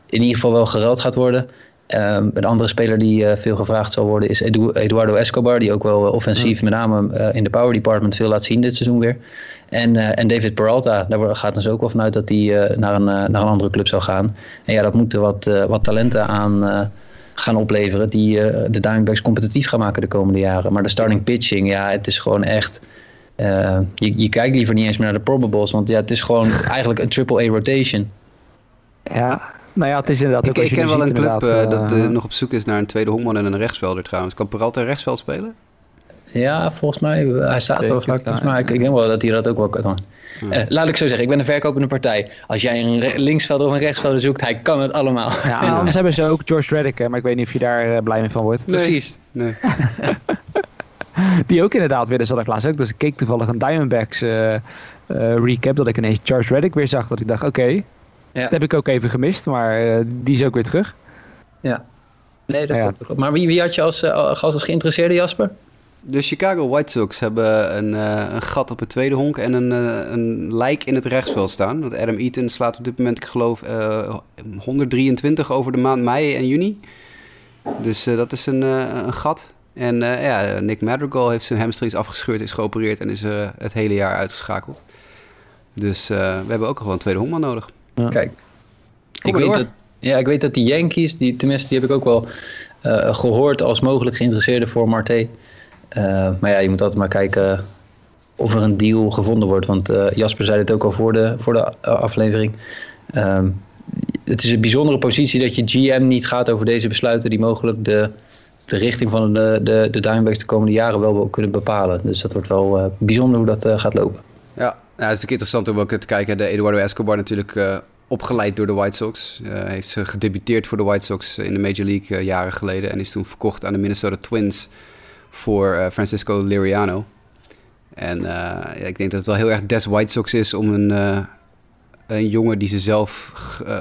in ieder geval wel geruild gaat worden. Um, een andere speler die veel gevraagd zal worden is Eduardo Escobar. Die ook wel offensief, met name in de power department, veel laat zien dit seizoen weer. En, uh, en David Peralta, daar gaat dus ook wel vanuit dat hij uh, naar, een, uh, naar een andere club zou gaan. En ja, dat moeten wat, wat talenten aan gaan opleveren die de Diamondbacks competitief gaan maken de komende jaren. Maar de starting pitching, ja, het is gewoon echt... je, je kijkt liever niet eens meer naar de probables, want ja, het is gewoon eigenlijk een triple-A rotation. Ja, nou ja, het is inderdaad... Ik, ik ken wel een club dat nog op zoek is naar een tweede honkman en een rechtsvelder trouwens. Kan Peralta rechtsveld spelen? Ja, volgens mij. Hij staat wel vlak. Mij. Ik, ik, denk wel dat hij dat ook wel kan. Uh, laat ik zo zeggen, ik ben een verkopende partij. Als jij een linksvelder of een rechtsvelder zoekt, hij kan het allemaal. Ja, anders hebben ze ook George Reddick, maar ik weet niet of je daar uh, blij mee van wordt. Precies. Nee. Die ook inderdaad weer, dat ik laatst ook. Dus ik keek toevallig een Diamondbacks uh, recap, dat ik ineens George Reddick weer zag. Dat ik dacht, oké, okay, ja. dat heb ik ook even gemist, maar die is ook weer terug. Ja. Nee, dat ja. Maar wie, wie had je als, als, als geïnteresseerde, Jasper? De Chicago White Sox hebben een, uh, een gat op het tweede honk en een, uh, een lijk in het rechtsveld staan. Want Adam Eaton slaat op dit moment, ik geloof, uh, eh, 123 over de maand mei en juni. Dus dat is een, een gat. En ja, Nick Madrigal heeft zijn hamstrings afgescheurd, is geopereerd en is het hele jaar uitgeschakeld. Dus we hebben ook nog een tweede honkman nodig. Ja. Kijk, ik weet, dat, ja, ik weet dat die Yankees, die, tenminste die heb ik ook wel gehoord als mogelijk geïnteresseerde voor Marte. Uh, maar ja, je moet altijd maar kijken of er een deal gevonden wordt. Want uh, Jasper zei het ook al voor de, voor de eh, aflevering. Uh, het is een bijzondere positie dat je GM niet gaat over deze besluiten die mogelijk de, de richting van de, de, de Diamondbacks de komende jaren wel kunnen bepalen. Dus dat wordt wel bijzonder hoe dat gaat lopen. Ja, het is natuurlijk interessant om ook te kijken. De Eduardo Escobar natuurlijk opgeleid door de White Sox. Heeft gedebuteerd voor de White Sox in de Major League jaren geleden. En is toen verkocht aan de Minnesota Twins voor uh, Francisco Liriano. En uh, ja, ik denk dat het wel heel erg des White Sox is om een, uh, een jongen die ze zelf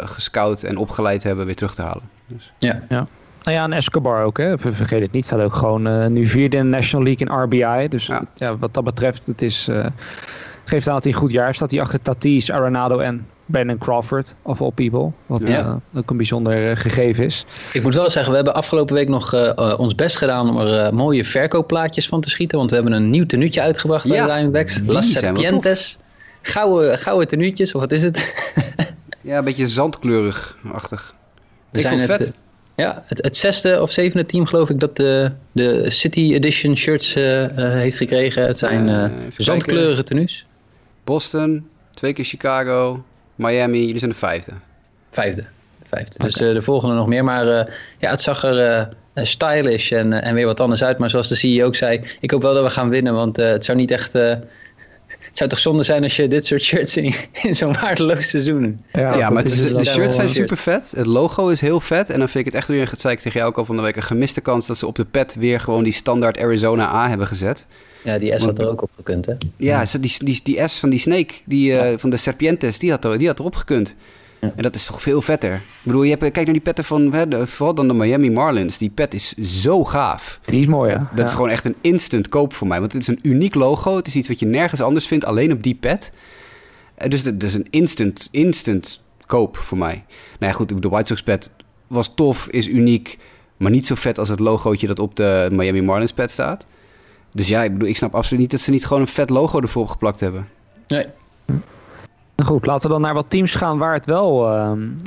gescout en opgeleid hebben weer terug te halen. Dus. Ja, ja. Nou ja, en Escobar ook, hè. vergeet het niet. Staat ook gewoon nu vierde in de National League in RBI. Dus ja. ja wat dat betreft, het is, geeft aan dat hij een goed jaar staat. Hij achter Tatis, Arenado en Brandon Crawford, of all people. Wat ja. uh, ook een bijzonder uh, gegeven is. Ik moet wel zeggen, we hebben afgelopen week nog uh, ons best gedaan om er mooie verkoopplaatjes van te schieten. Want we hebben een nieuw tenuutje uitgebracht bij ja, de Diamondbacks. Las Serpientes. Gouden, gouden tenuutjes, of wat is het? ja, een beetje zandkleurig-achtig. We zijn het, vet. Ja, het, het, zesde of zevende team geloof ik dat de, de City Edition shirts uh, uh, heeft gekregen. Het zijn uh, zandkleurige tenues. Boston, twee keer Chicago, Miami. Jullie zijn de vijfde. Vijfde. vijfde. Okay. Dus de volgende nog meer. Maar ja, het zag er stylish en, en weer wat anders uit. Maar zoals de CEO ook zei, ik hoop wel dat we gaan winnen. Want het zou niet echt het zou toch zonde zijn als je dit soort shirts in, in zo'n waardeloos seizoen... Ja, ja maar is, de shirts zijn super vet. Het logo is heel vet. En dan vind ik het echt weer, het zei ik tegen jou ook al van de week, een gemiste kans dat ze op de pet weer gewoon die standaard Arizona A hebben gezet. Ja, die S had er ook op gekund, hè? Ja, die, die, die S van die Snake, die, uh, van de Serpientes, die had, er, die had erop gekund. Ja. En dat is toch veel vetter. Ik bedoel, je hebt, kijk naar die petten van, hè, de, vooral dan de Miami Marlins. Die pet is zo gaaf. Die is mooi, hè? Dat ja. is gewoon echt een instant koop voor mij. Want het is een uniek logo. Het is iets wat je nergens anders vindt, alleen op die pet. Dus dat is een instant, instant koop voor mij. Nou ja, goed, de White Sox pet was tof, is uniek. Maar niet zo vet als het logootje dat op de Miami Marlins pet staat. Dus ja, ik bedoel, ik snap absoluut niet dat ze niet gewoon een vet logo ervoor geplakt hebben. Nee. Goed, laten we dan naar wat teams gaan waar het wel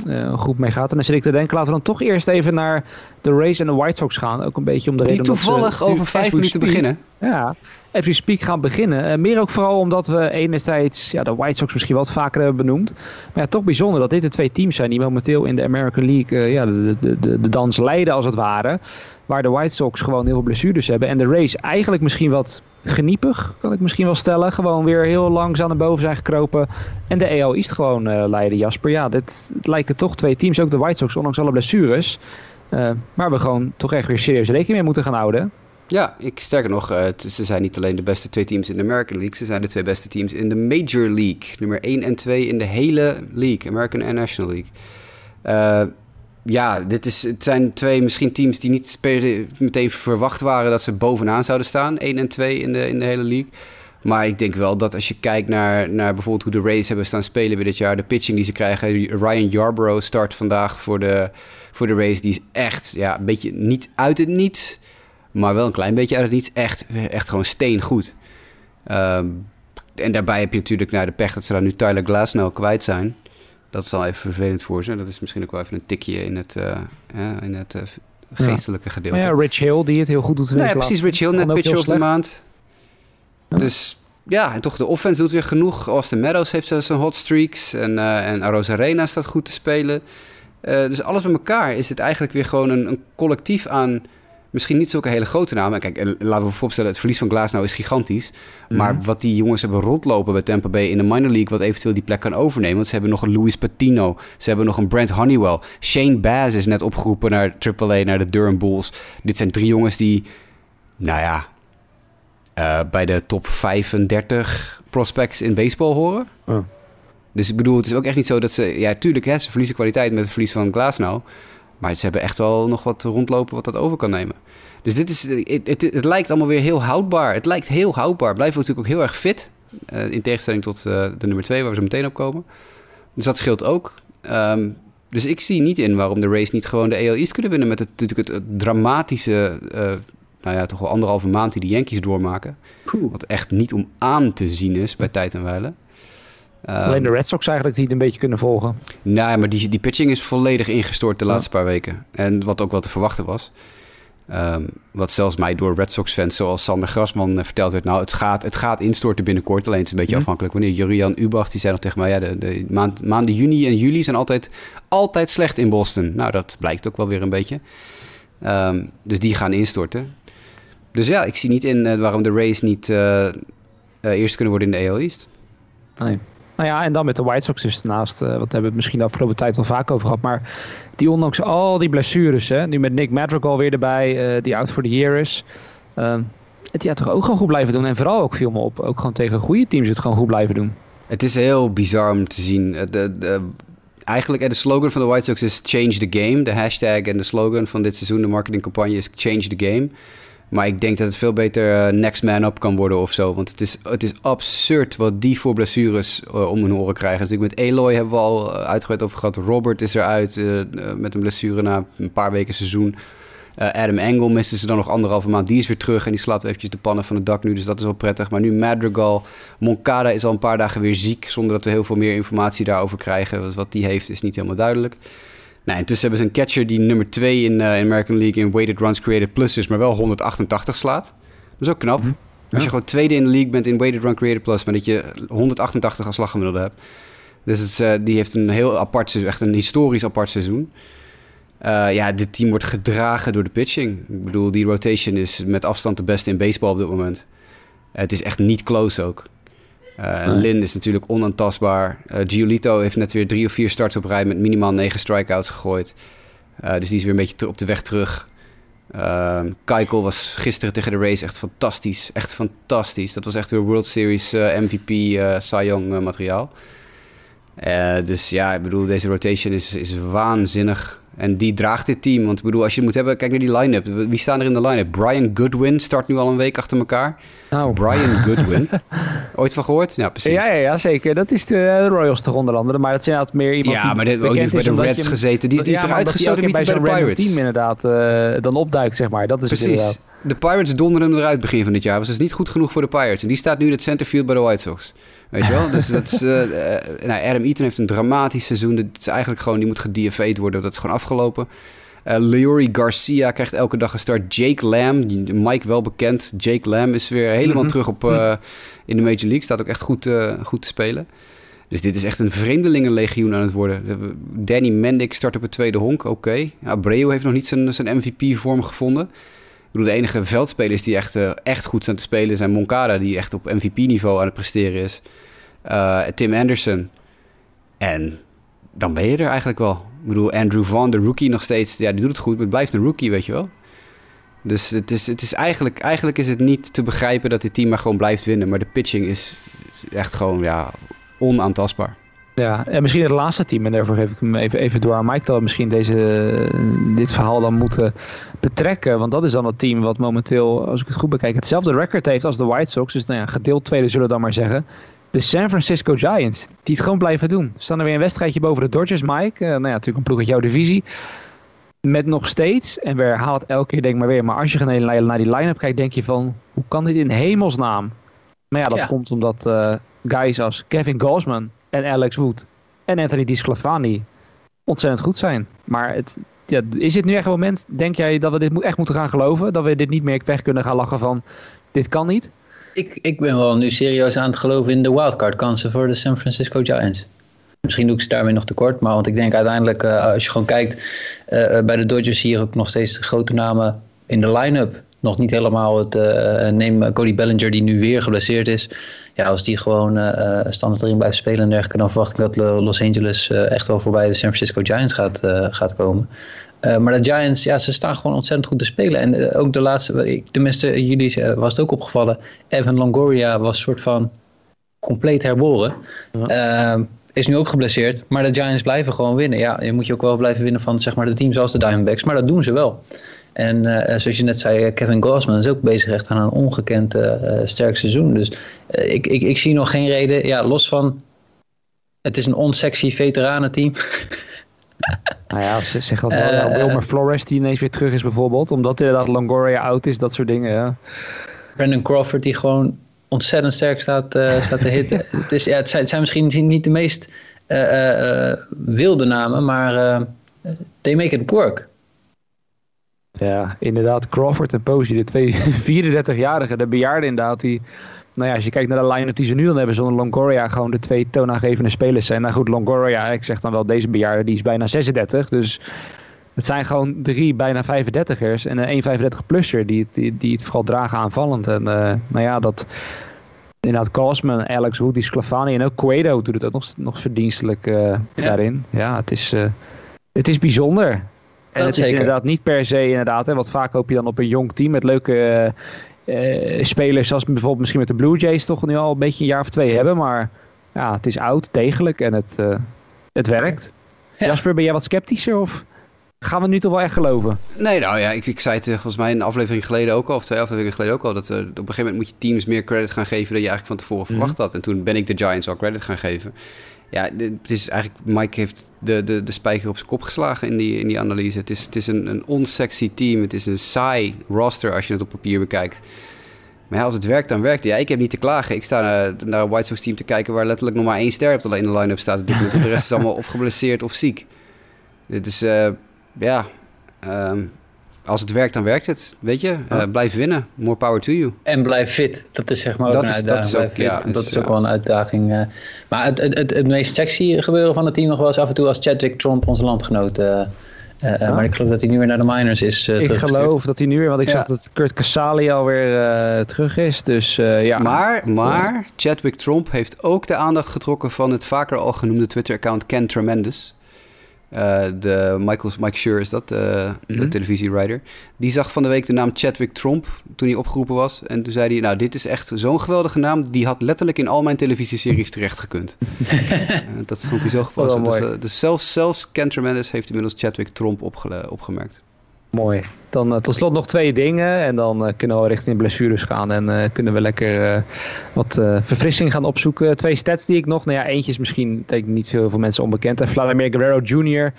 uh, goed mee gaat. En dan zit ik te denken, laten we dan toch eerst even naar de Rays en de White Sox gaan. Ook een beetje om de Die reden toevallig over vijf minuten beginnen. Ja, even speak gaan beginnen. Uh, meer ook vooral omdat we enerzijds ja, de White Sox misschien wat vaker hebben benoemd. Maar ja, toch bijzonder dat dit de twee teams zijn die momenteel in de American League uh, ja, de, de, de, de dans leiden als het ware. Waar de White Sox gewoon heel veel blessures hebben. En de Rays eigenlijk misschien wat geniepig, kan ik misschien wel stellen. Gewoon weer heel langzaam naar boven zijn gekropen. En de EO East gewoon uh, leiden, Jasper. Ja, dit lijken toch twee teams, ook de White Sox, ondanks alle blessures. Uh, waar we gewoon toch echt weer serieus rekening mee moeten gaan houden. Ja, ik sterker nog, uh, ze zijn niet alleen de beste twee teams in de American League, ze zijn de twee beste teams in de Major League. Nummer 1 en 2 in de hele league, American en National League. Uh, ja, dit is, het zijn twee misschien teams die niet meteen verwacht waren dat ze bovenaan zouden staan. 1 en 2 in de, in de hele league. Maar ik denk wel dat als je kijkt naar, naar bijvoorbeeld hoe de Rays hebben staan spelen weer dit jaar, de pitching die ze krijgen. Ryan Yarbrough start vandaag voor de, voor de Rays. Die is echt ja, een beetje niet uit het niets, maar wel een klein beetje uit het niets. Echt, echt gewoon steengoed. Um, en daarbij heb je natuurlijk naar de pech dat ze daar nu Tyler Glasnow kwijt zijn. Dat is wel even vervelend voor ze. Dat is misschien ook wel even een tikje in het, uh, ja, in het uh, geestelijke ja. gedeelte. Ja, Rich Hill die het heel goed doet. Nee, ja, precies. Rich Hill, net pitcher of de maand. Ja. Dus ja, en toch de offense doet weer genoeg. Austin Meadows heeft zijn hot streaks. En, uh, en Arosa Arena staat goed te spelen. dus alles bij elkaar is het eigenlijk weer gewoon een, een collectief aan misschien niet zulke hele grote namen. Kijk, laten we voorstellen, het verlies van Glasnow is gigantisch. Mm. Maar wat die jongens hebben rondlopen bij Tampa Bay in de minor league... wat eventueel die plek kan overnemen. Want ze hebben nog een Louis Patino. Ze hebben nog een Brent Honeywell. Shane Baz is net opgeroepen naar AAA, naar de Durham Bulls. Dit zijn drie jongens die, nou ja... Uh, bij de top 35 prospects in baseball horen. Oh. Dus ik bedoel, het is ook echt niet zo dat ze... Ja, tuurlijk, hè, ze verliezen kwaliteit met het verlies van Glasnow... Maar ze hebben echt wel nog wat rondlopen wat dat over kan nemen. Dus dit is, het, het, het lijkt allemaal weer heel houdbaar. Het lijkt heel houdbaar. Blijven we natuurlijk ook heel erg fit. Uh, in tegenstelling tot uh, de nummer 2, waar we zo meteen op komen. Dus dat scheelt ook. Um, dus ik zie niet in waarom de race niet gewoon de AL East kunnen winnen. Met het, natuurlijk het, het dramatische, uh, nou ja, toch wel anderhalve maand die de Yankees doormaken. Wat echt niet om aan te zien is bij tijd en wijle. Um, Alleen de Red Sox eigenlijk niet een beetje kunnen volgen. Nee, maar die, die pitching is volledig ingestort de laatste ja. paar weken. En wat ook wel te verwachten was. Um, wat zelfs mij door Red Sox-fans zoals Sander Grasman uh, verteld werd. Nou, het gaat, het gaat instorten binnenkort. Alleen het is een beetje mm. afhankelijk. Wanneer Jurian Ubach, die zei nog tegen mij... Ja, de, de maand, maanden juni en juli zijn altijd, altijd slecht in Boston. Nou, dat blijkt ook wel weer een beetje. Um, dus die gaan instorten. Dus ja, ik zie niet in uh, waarom de Rays niet uh, eerst kunnen worden in de AL East. Nee. Nou ja, en dan met de White Sox dus naast, uh, wat hebben we het misschien de afgelopen tijd al vaak over gehad. Maar die ondanks al die blessures, hè, nu met Nick Madrigal weer erbij, uh, die out for the year is. Uh, het ja, toch ook gewoon goed blijven doen. En vooral ook viel me op, ook gewoon tegen goede teams het gewoon goed blijven doen. Het is heel bizar om te zien. De, de, eigenlijk, de slogan van de White Sox is change the game. De hashtag en de slogan van dit seizoen, de marketingcampagne is change the game. Maar ik denk dat het veel beter uh, next man up kan worden of zo. Want het is, het is absurd wat die voor blessures uh, om hun oren krijgen. Dus met Eloy hebben we al uh, uitgebreid over gehad. Robert is eruit met een blessure na een paar weken seizoen. Adam Engel miste ze dan nog anderhalve maand. Die is weer terug en die slaat eventjes de pannen van het dak nu. Dus dat is wel prettig. Maar nu Madrigal. Moncada is al een paar dagen weer ziek. Zonder dat we heel veel meer informatie daarover krijgen. wat die heeft is niet helemaal duidelijk. Nou, intussen hebben ze een catcher die nummer 2 in, uh, in American League in weighted runs created plus is, maar wel 188 slaat. Dat is ook knap. Mhm. Als je gewoon tweede in de league bent in weighted run created plus, maar dat je 188 als slaggemiddelde hebt. Dus het, uh, die heeft een heel apart seizoen, echt een historisch apart seizoen. Uh, ja, dit team wordt gedragen door de pitching. Ik bedoel, die rotation is met afstand de beste in baseball op dit moment. het is echt niet close ook. Uh, Lin is natuurlijk onaantastbaar. Uh, Giolito heeft net weer drie of vier starts op rij met minimaal negen strikeouts gegooid. Uh, dus die is weer een beetje op de weg terug. Uh, Keikel was gisteren tegen de Race echt fantastisch. Echt fantastisch. Dat was echt weer World Series MVP uh, Cy Young materiaal. dus ja, ik bedoel, deze rotation is, is waanzinnig. En die draagt dit team. Want ik bedoel, als je het moet hebben, kijk naar die line-up. Wie staan er in de line-up? Brian Goodwin start nu al een week achter elkaar. Nou. Brian Goodwin. Ooit van gehoord? Ja, precies. Ja, ja, ja, zeker. Dat is de Royals toch onder andere. Maar dat zijn altijd meer iemand Ja, maar die, ook die bij de Reds gezeten. Die, die is eruit gestoten bij, bij de Pirates. team inderdaad uh, dan opduikt, zeg maar. Dat is precies. De Pirates donderen hem eruit begin van dit jaar. Was dus niet goed genoeg voor de Pirates. En die staat nu in het centerfield bij de White Sox. Weet je wel? Dus dat is, uh, nou, Adam Eaton heeft een dramatisch seizoen. Dat is eigenlijk gewoon, die moet gedieveed worden. Dat is gewoon afgelopen. Uh, Leori Garcia krijgt elke dag een start. Jake Lamb, Mike wel bekend. Jake Lamb is weer helemaal mhm. terug op, uh, in de Major League. Staat ook echt goed, uh, goed te spelen. Dus dit is echt een vreemdelingenlegioen aan het worden. Danny Mendick start op het tweede honk, oké. Okay. Abreu heeft nog niet zijn, zijn MVP-vorm gevonden. Bedoel, de enige veldspelers die echt, echt goed zijn te spelen zijn Moncada, die echt op MVP-niveau aan het presteren is. Tim Anderson. En dan ben je er eigenlijk wel. Ik bedoel, Andrew Vaughn, de rookie, nog steeds. Ja, die doet het goed, maar het blijft een rookie, weet je wel. Dus het is, het is eigenlijk, eigenlijk is het niet te begrijpen dat dit team maar gewoon blijft winnen. Maar de pitching is echt gewoon ja, onaantastbaar. Ja, en misschien het laatste team, en daarvoor geef ik hem even, even door aan Mike, dat misschien deze, dit verhaal dan moeten betrekken. Want dat is dan het team wat momenteel, als ik het goed bekijk, hetzelfde record heeft als de White Sox. Dus nou ja, gedeeld tweede zullen we dan maar zeggen de San Francisco Giants. Die het gewoon blijven doen. Staan er weer een wedstrijdje boven de Dodgers, Mike. Uh, nou ja, natuurlijk een ploeg uit jouw divisie. Met nog steeds, en we herhalen het elke keer denk maar weer. Maar als je naar, naar die line-up kijkt, denk je van... Hoe kan dit in hemelsnaam? Maar ja, dat komt omdat uh, guys als Kevin Gausman en Alex Wood... en Anthony DiSclafani ontzettend goed zijn. Maar het, ja, is dit nu echt een moment, denk jij, dat we dit echt moeten gaan geloven? Dat we dit niet meer weg kunnen gaan lachen van... Dit kan niet? Ik, ik ben wel nu serieus aan het geloven in de wildcard kansen voor de San Francisco Giants. Misschien doe ik ze daarmee nog tekort, maar want ik denk uiteindelijk, uh, als je gewoon kijkt, uh, bij de Dodgers zie je ook nog steeds grote namen in de line-up. Nog niet helemaal het uh, neem Cody Bellinger, die nu weer geblesseerd is. Ja, als die gewoon standaard erin blijft spelen en dergelijke, dan verwacht ik dat Los Angeles echt wel voorbij de San Francisco Giants gaat, gaat komen. Uh, maar de Giants, ja, ze staan gewoon ontzettend goed te spelen. En uh, ook de laatste, tenminste, jullie uh, was het ook opgevallen. Evan Longoria was soort van compleet herboren. Ja. is nu ook geblesseerd. Maar de Giants blijven gewoon winnen. Ja, je moet je ook wel blijven winnen van zeg maar, de teams zoals de Diamondbacks. Maar dat doen ze wel. En zoals je net zei, Kevin Gossman is ook bezig echt aan een ongekend sterk seizoen. Dus ik, ik, ik zie nog geen reden. Ja, los van. Het is een onsexy veteranenteam. Nou ja, ze zeggen wel, Wilmer Flores die ineens weer terug is bijvoorbeeld. Omdat inderdaad Longoria oud is, dat soort dingen. Ja. Brandon Crawford die gewoon ontzettend sterk staat, staat te hitten. het, is, ja, het, zijn, misschien niet de meest wilde namen, maar they make it work. Ja, inderdaad. Crawford en Posey, de twee 34-jarigen, de bejaarden inderdaad, die nou ja, als je kijkt naar de line-up die ze nu dan hebben, zonder Longoria gewoon de twee toonaangevende spelers zijn. Nou goed, Longoria, ik zeg dan wel deze bejaarde, die is bijna 36. Dus het zijn gewoon drie bijna 35ers en een 1,35-plusser die, die, die het vooral dragen aanvallend. En uh, nou ja, dat inderdaad Cosman, Alex Wood, die Sclafani en ook Cueto doet het ook nog, nog verdienstelijk uh, daarin. Ja, het is, uh, het is bijzonder. En het is inderdaad niet per se inderdaad, hè, wat vaak hoop je dan op een jong team met leuke uh, spelers zoals bijvoorbeeld misschien met de Blue Jays toch nu al een beetje een jaar of twee hebben. Maar ja, het is oud, degelijk en het, uh, het werkt. Jasper, ben jij wat sceptischer of gaan we nu toch wel echt geloven? Nee, nou ja, ik, ik zei het eh, volgens mij een aflevering geleden ook al, of twee afleveringen geleden ook al, dat uh, op een gegeven moment moet je teams meer credit gaan geven dan je eigenlijk van tevoren mhm. verwacht had. En toen ben ik de Giants al credit gaan geven. Ja, het is eigenlijk, Mike heeft de, de, de spijker op zijn kop geslagen in die, in die analyse. Het is, het is een, een onsexy team. Het is een saai roster als je het op papier bekijkt. Maar ja, als het werkt, dan werkt het. Ja, ik heb niet te klagen. Ik sta naar, een White Sox team te kijken waar letterlijk nog maar één ster op de line-up staat. Op dit moment. De rest is allemaal of geblesseerd of ziek. Dit is, uh, ja, um, als het werkt, dan werkt het. Weet je, uh, blijf winnen. More power to you. En blijf fit. Dat is zeg maar ook dat een is, uitdaging. Dat is ook, ja, dat is ook wel een uitdaging. Uh, maar het, het, het, het, meest sexy gebeuren van het team nog wel eens af en toe als Chadwick Trump, onze landgenoot... Uh, uh, Maar ik geloof dat hij nu weer naar de minors is uh, Ik geloof dat hij nu weer, want ik ja. zag dat Kurt Casali alweer uh, terug is. Dus ja. Maar, maar Chadwick Trump heeft ook de aandacht getrokken van het vaker al genoemde Twitter-account Ken Tremendous. Uh, de Michael, Mike Schur is dat, uh, mm-hmm. de mhm. televisiewriter. Die zag van de week de naam Chadwick Tromp toen hij opgeroepen was. En toen zei hij, nou, dit is echt zo'n geweldige naam. Die had letterlijk in al mijn televisieseries terecht gekund. uh, dat vond hij zo gepast. Dus, dus, zelfs, zelfs Ken Tremendous heeft inmiddels Chadwick Tromp opgemerkt. Mooi. Dan uh, tot slot nog twee dingen. En dan uh, kunnen we richting blessures gaan. En uh, kunnen we lekker wat verfrissing gaan opzoeken. Twee stats die ik nog. Nou ja, eentje is misschien denk niet veel voor mensen onbekend. En Vladimir Guerrero Jr.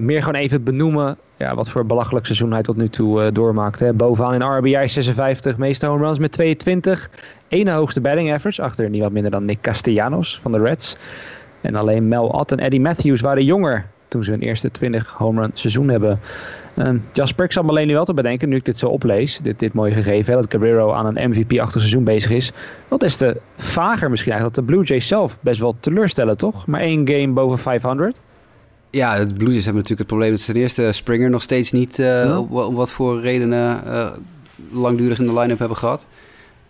meer gewoon even benoemen. Ja, wat voor belachelijk seizoen hij tot nu toe doormaakt. Hè. Bovenaan in RBI 56. Meeste home runs met 22. Ene hoogste batting average. Achter niet wat minder dan Nick Castellanos van de Reds. En alleen Mel Ott en Eddie Matthews waren jonger. Toen ze hun eerste 20 home run seizoen hebben Jasper, ik zal me alleen nu wel te bedenken, nu ik dit zo oplees, dit, dit mooie gegeven, dat Guerrero aan een MVP-achtig seizoen bezig is. Wat is te vager misschien eigenlijk, dat de Blue Jays zelf best wel teleurstellen, toch? Maar één game boven 500. Ja, de Blue Jays hebben natuurlijk het probleem dat ze ten eerste Springer nog steeds niet, uh, om wat voor redenen, uh, langdurig in de line-up hebben gehad.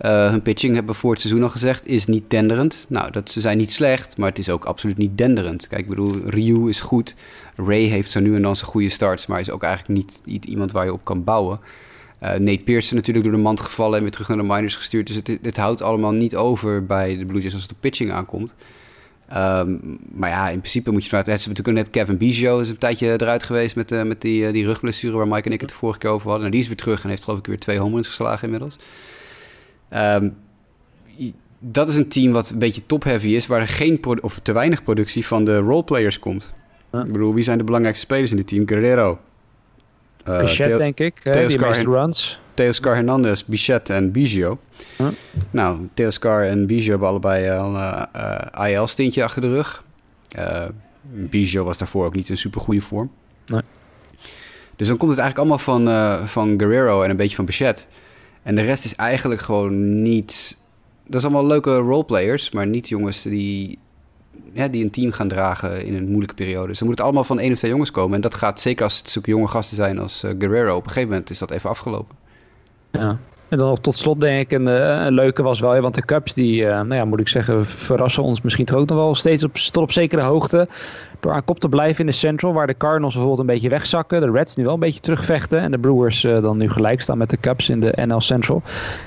Uh, hun pitching, hebben we voor het seizoen al gezegd, is niet denderend. Nou, dat, ze zijn niet slecht, maar het is ook absoluut niet denderend. Kijk, ik bedoel, Ryu is goed. Ray heeft zo nu en dan zijn goede starts, maar is ook eigenlijk niet iemand waar je op kan bouwen. Uh, Nate Pearson natuurlijk door de mand gevallen en weer terug naar de minors gestuurd. Dus het, houdt allemaal niet over bij de Blue Jays als het op pitching aankomt. Um, maar ja, in principe moet je vanuit... Het is natuurlijk net Kevin Biggio is een tijdje eruit geweest met, uh, met die, uh, die rugblessure... waar Mike en ik het de vorige keer over hadden. Nou, die is weer terug en heeft geloof ik weer twee home geslagen inmiddels. Um, dat is een team wat een beetje top-heavy is... waar er geen of te weinig productie van de roleplayers komt. Ik bedoel, wie zijn de belangrijkste spelers in het team? Guerrero. Uh, Bichette, denk ik. Teoscar, die runs. Teoscar Hernandez, Bichette en Biggio. Huh? Nou, Teoscar en Biggio hebben allebei al een uh, IL-stintje achter de rug. Uh, Biggio was daarvoor ook niet in super goede vorm. Nee. Dus dan komt het eigenlijk allemaal van, van Guerrero en een beetje van Bichette. En de rest is eigenlijk gewoon niet... Dat is allemaal leuke roleplayers, maar niet jongens die ja, die een team gaan dragen in een moeilijke periode. Dus dan moet het allemaal van één of twee jongens komen. En dat gaat zeker als het zulke jonge gasten zijn als uh, Guerrero. Op een gegeven moment is dat even afgelopen. Ja. En dan tot slot denk ik, een, eh, een leuke was wel, want de Cubs die, uh, nou ja, moet ik zeggen, verrassen ons misschien toch ook nog wel steeds op, tot op zekere hoogte. Door aan kop te blijven in de Central, waar de Cardinals bijvoorbeeld een beetje wegzakken. De Reds nu wel een beetje terugvechten. En de Brewers uh, dan nu gelijk staan met de Cubs in de NL Central.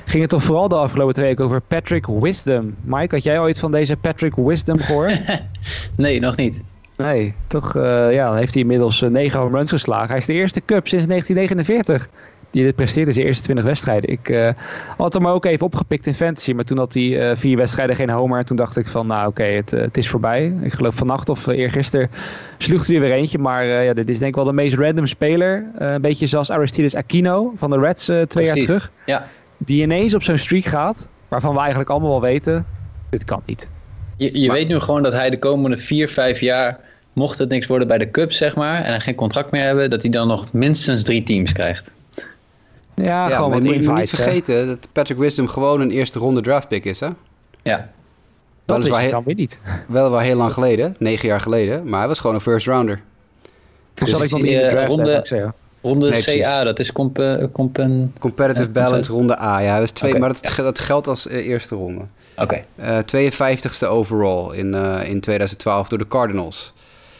Ging het toch vooral de afgelopen twee weken over Patrick Wisdom. Mike, had jij ooit van deze Patrick Wisdom gehoord? nee, nog niet. Nee, toch uh, ja, heeft hij inmiddels negen home runs geslagen. Hij is de eerste Cub sinds 1949 die dit presteerde zijn eerste 20 wedstrijden. Ik uh, had hem ook even opgepikt in fantasy, maar toen had hij uh, vier wedstrijden geen homer. En toen dacht ik van, nou oké, okay, het, uh, het, is voorbij. Ik geloof vannacht of eergisteren sloeg hij weer eentje. Maar ja, dit is denk ik wel de meest random speler. een beetje zoals Aristides Aquino van de Reds twee Precies. jaar terug. Ja. Die ineens op zo'n streak gaat, waarvan we eigenlijk allemaal wel weten, dit kan niet. Je, je maar, weet nu gewoon dat hij de komende vier, vijf jaar mocht het niks worden bij de Cubs, zeg maar, en hij geen contract meer hebben, dat hij dan nog minstens drie teams krijgt. Ja, gewoon maar je moet niet vergeten dat Patrick Wisdom gewoon een eerste ronde draftpick is, hè? Ja. Dat is wel weer niet. Wel wel heel lang geleden, negen jaar geleden, maar hij was gewoon een first rounder. Dus zal ik de draft ronde, ronde nee, CA, dat is comp, uh, comp Competitive uh, Balance ronde A. Ja, dat is twee, okay. maar dat, dat geldt als uh, eerste ronde. Oké. Okay. 52ste overall in, in 2012 door de Cardinals.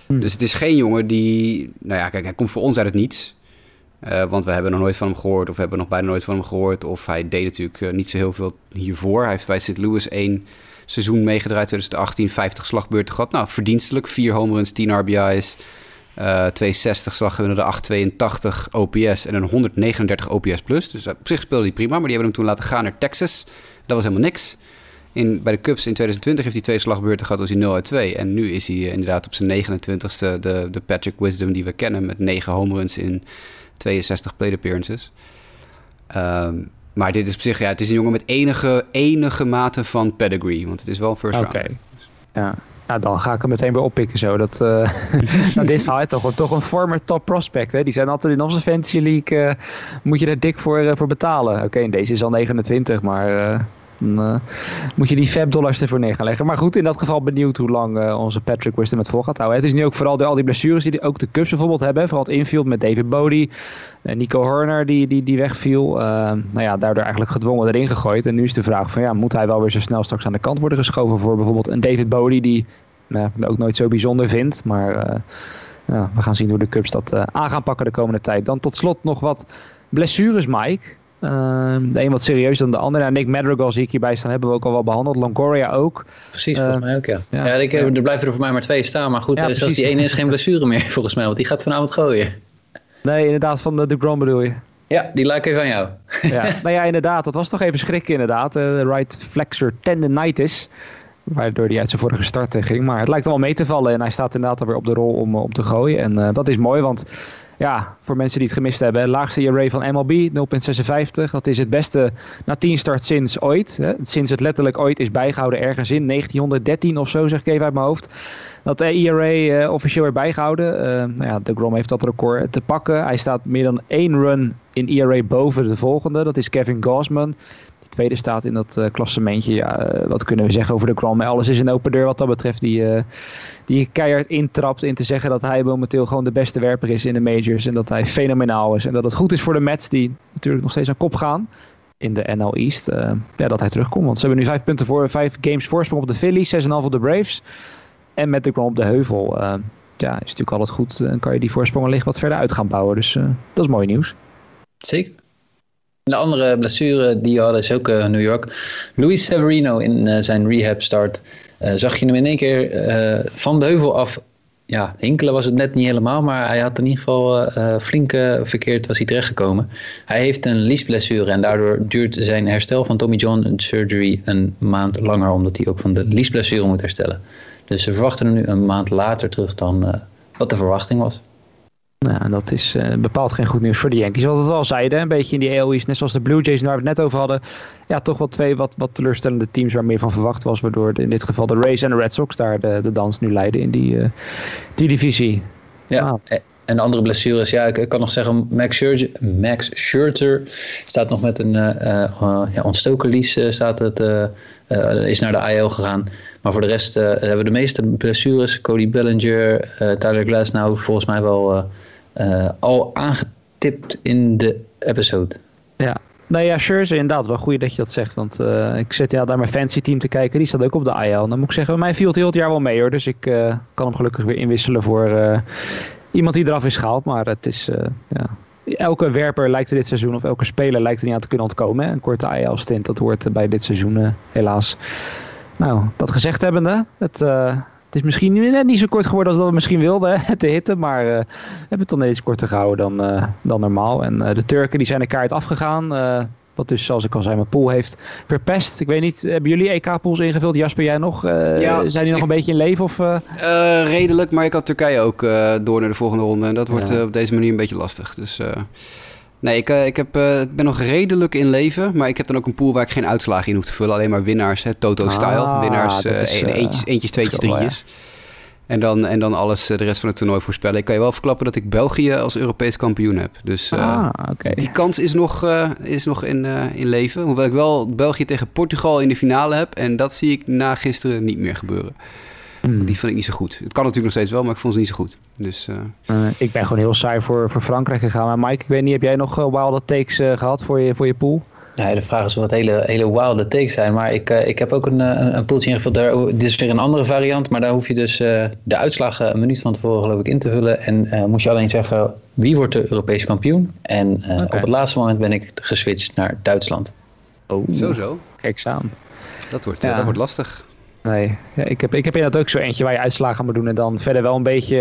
Hmm. Dus het is geen jongen die... Nou ja, kijk, hij komt voor ons uit het niets. Uh, want we hebben nog nooit van hem gehoord, of we hebben nog bijna nooit van hem gehoord. Of hij deed natuurlijk uh, niet zo heel veel hiervoor. Hij heeft bij St. Louis één seizoen meegedraaid, 2018, 50 slagbeurten gehad. Nou, verdienstelijk. Vier home runs, 10 RBI's, uh, 260 slagwinnen, 882 OPS en een 139 OPS+. Plus. Dus op zich speelde hij prima, maar die hebben hem toen laten gaan naar Texas. Dat was helemaal niks. In, bij de Cubs in 2020 heeft hij twee slagbeurten gehad, was hij 0 uit 2. En nu is hij inderdaad op zijn 29ste de, de Patrick Wisdom die we kennen... met 9 home runs in 62 plate appearances. Um, maar dit is op zich, ja, het is een jongen met enige, enige mate van pedigree. Want het is wel first round. Oké. Ja. Nou, dan ga ik hem meteen weer oppikken zo. Dat, uh, nou, dit verhaal is toch, toch een former top prospect. Hè? Die zijn altijd in onze Fantasy League, uh, moet je er dik voor, uh, voor betalen. Oké, deze is al 29, maar dan uh, moet je die fab dollars ervoor neer gaan leggen. Maar goed, in dat geval benieuwd hoe lang uh, onze Patrick Wisdom het vol gaat houden. Het is nu ook vooral door al die blessures die ook de Cubs bijvoorbeeld hebben. Vooral het infield met David Bodie. Uh, Nico Horner die, die, die wegviel. nou ja, daardoor eigenlijk gedwongen erin gegooid. En nu is de vraag van ja, moet hij wel weer zo snel straks aan de kant worden geschoven voor bijvoorbeeld een David Bodie die nou, ook nooit zo bijzonder vindt. Maar ja, we gaan zien hoe de Cubs dat aan gaan pakken de komende tijd. Dan tot slot nog wat blessures, Mike. Ehm, de een wat serieuzer dan de ander. Nou, Nick Madrigal zie ik hierbij staan, hebben we ook al wel behandeld. Longoria ook. Precies, volgens mij ook, ja. ja, ja ik, er blijven er voor mij maar twee staan. Maar goed, ja, zelfs die ene is geen blessure meer, volgens mij. Want die gaat vanavond gooien. Nee, inderdaad, van de, de Grom bedoel je. Ja, die lijkt even aan jou. Ja, nou ja, inderdaad. Dat was toch even schrikken inderdaad. De right flexor tendinitis. Waardoor hij uit zijn vorige start ging. Maar het lijkt wel mee te vallen. En hij staat inderdaad alweer op de rol om, om te gooien. En uh, dat is mooi, want ja, voor mensen die het gemist hebben, laagste ERA van MLB, 0,56. Dat is het beste na 10 start sinds ooit. Hè. Sinds het letterlijk ooit is bijgehouden ergens in 1913 of zo, zeg ik even uit mijn hoofd. Dat ERA uh, eh, officieel weer bijgehouden. Uh, nou ja, de Grom heeft dat record te pakken. Hij staat meer dan één run in ERA boven de volgende. Dat is Kevin Gosman tweede staat in dat uh, klassementje. Ja, eh, wat kunnen we zeggen over de Grom? Alles is een open deur wat dat betreft. Die, uh, die keihard intrapt in te zeggen dat hij momenteel gewoon de beste werper is in de majors. En dat hij fenomenaal is. En dat het goed is voor de Mets die natuurlijk nog steeds aan kop gaan in de NL East. Ja, dat hij terugkomt. Want ze hebben nu vijf punten voor, vijf games voorsprong op de Phillies, 6,5 op de Braves. En met de Grom op de heuvel. Ja, is natuurlijk altijd goed. Dan kan je die voorsprongen licht wat verder uit gaan bouwen. Dus dat is mooi nieuws. Zeker. De andere blessure die je hadden is ook uh, New York. Luis Severino in uh, zijn rehab start. Uh, zag je hem in één keer van de heuvel af. Ja, hinkelen was het net niet helemaal, maar hij had in ieder geval flink verkeerd was hij terechtgekomen. Hij heeft een liesblessure en daardoor duurt zijn herstel van Tommy John surgery een maand langer, omdat hij ook van de liesblessure moet herstellen. Dus ze verwachten hem nu een maand later terug dan wat de verwachting was. Nou, dat is uh, bepaald geen goed nieuws voor de Yankees. Zoals we al zeiden, een beetje in die AL net zoals de Blue Jays waar we het net over hadden. Ja, toch wel twee wat, wat teleurstellende teams waar meer van verwacht was. Waardoor in dit geval de Rays en de Red Sox daar de, de dans nu leiden in die, uh, die divisie. Ja, ah. En andere blessures. Ja, ik, kan nog zeggen, Max Scherzer, Max Scherzer staat nog met een uh, ja, ontstoken lies. staat het, is naar de IL gegaan. Maar voor de rest hebben we de meeste blessures. Cody Bellinger, Tyler Glass nou volgens mij wel uh, al aangetipt in de episode. Ja, nou ja, Scherzer inderdaad. Wel goed dat je dat zegt. Want uh, ik zit ja, daar mijn fancy team te kijken. Die staat ook op de IL. Dan moet ik zeggen, mij viel het heel het jaar wel mee hoor. Dus ik uh, kan hem gelukkig weer inwisselen voor iemand die eraf is gehaald. Maar het is, ja... Elke werper lijkt er dit seizoen, of elke speler lijkt er niet aan te kunnen ontkomen. Hè? Een korte IL-stint, dat hoort bij dit seizoen helaas. Nou, dat gezegd hebbende, het het is misschien net niet zo kort geworden als dat we misschien wilden, te hitten. Maar we hebben het net iets korter gehouden dan, dan normaal. En de Turken die zijn de kaart afgegaan. Wat dus, zoals ik al zei, mijn pool heeft verpest. Ik weet niet, hebben jullie EK-pools ingevuld? Jasper, jij nog? Ja, zijn die nog een beetje in leven? Of, redelijk, maar ik had Turkije ook door naar de volgende ronde. En dat wordt op deze manier een beetje lastig. Dus... Nee, ik, uh, ik heb, uh, ben nog redelijk in leven. Maar ik heb dan ook een pool waar ik geen uitslagen in hoef te vullen. Alleen maar winnaars, Toto-style. Ah, winnaars, uh, eentjes, eentjes, tweetjes, drietjes. En dan, en dan alles, de rest van het toernooi voorspellen. Ik kan je wel verklappen dat ik België als Europees kampioen heb. Dus ah, okay. die kans is nog, is nog in, in leven. Hoewel ik wel België tegen Portugal in de finale heb. En dat zie ik na gisteren niet meer gebeuren. Hmm. Die vond ik niet zo goed. Het kan natuurlijk nog steeds wel, maar ik vond ze niet zo goed. Dus, ik ben gewoon heel saai voor, voor Frankrijk gegaan. Maar Mike, ik weet niet, heb jij nog wilde takes gehad voor je, voor je pool? Ja, de vraag is wat hele, hele wilde takes zijn. Maar ik, ik heb ook een, een, een poeltje ingevuld. Daar, dit is weer een andere variant. Maar daar hoef je dus de uitslagen een minuut van tevoren geloof ik in te vullen. En moest je alleen zeggen wie wordt de Europese kampioen. En okay. op het laatste moment ben ik geswitcht naar Duitsland. Oh, zo zo. Kijk aan. Dat wordt, ja. dat wordt lastig. Nee, ja, ik, heb, ik heb inderdaad ook zo eentje waar je uitslagen moet doen. En dan verder wel een beetje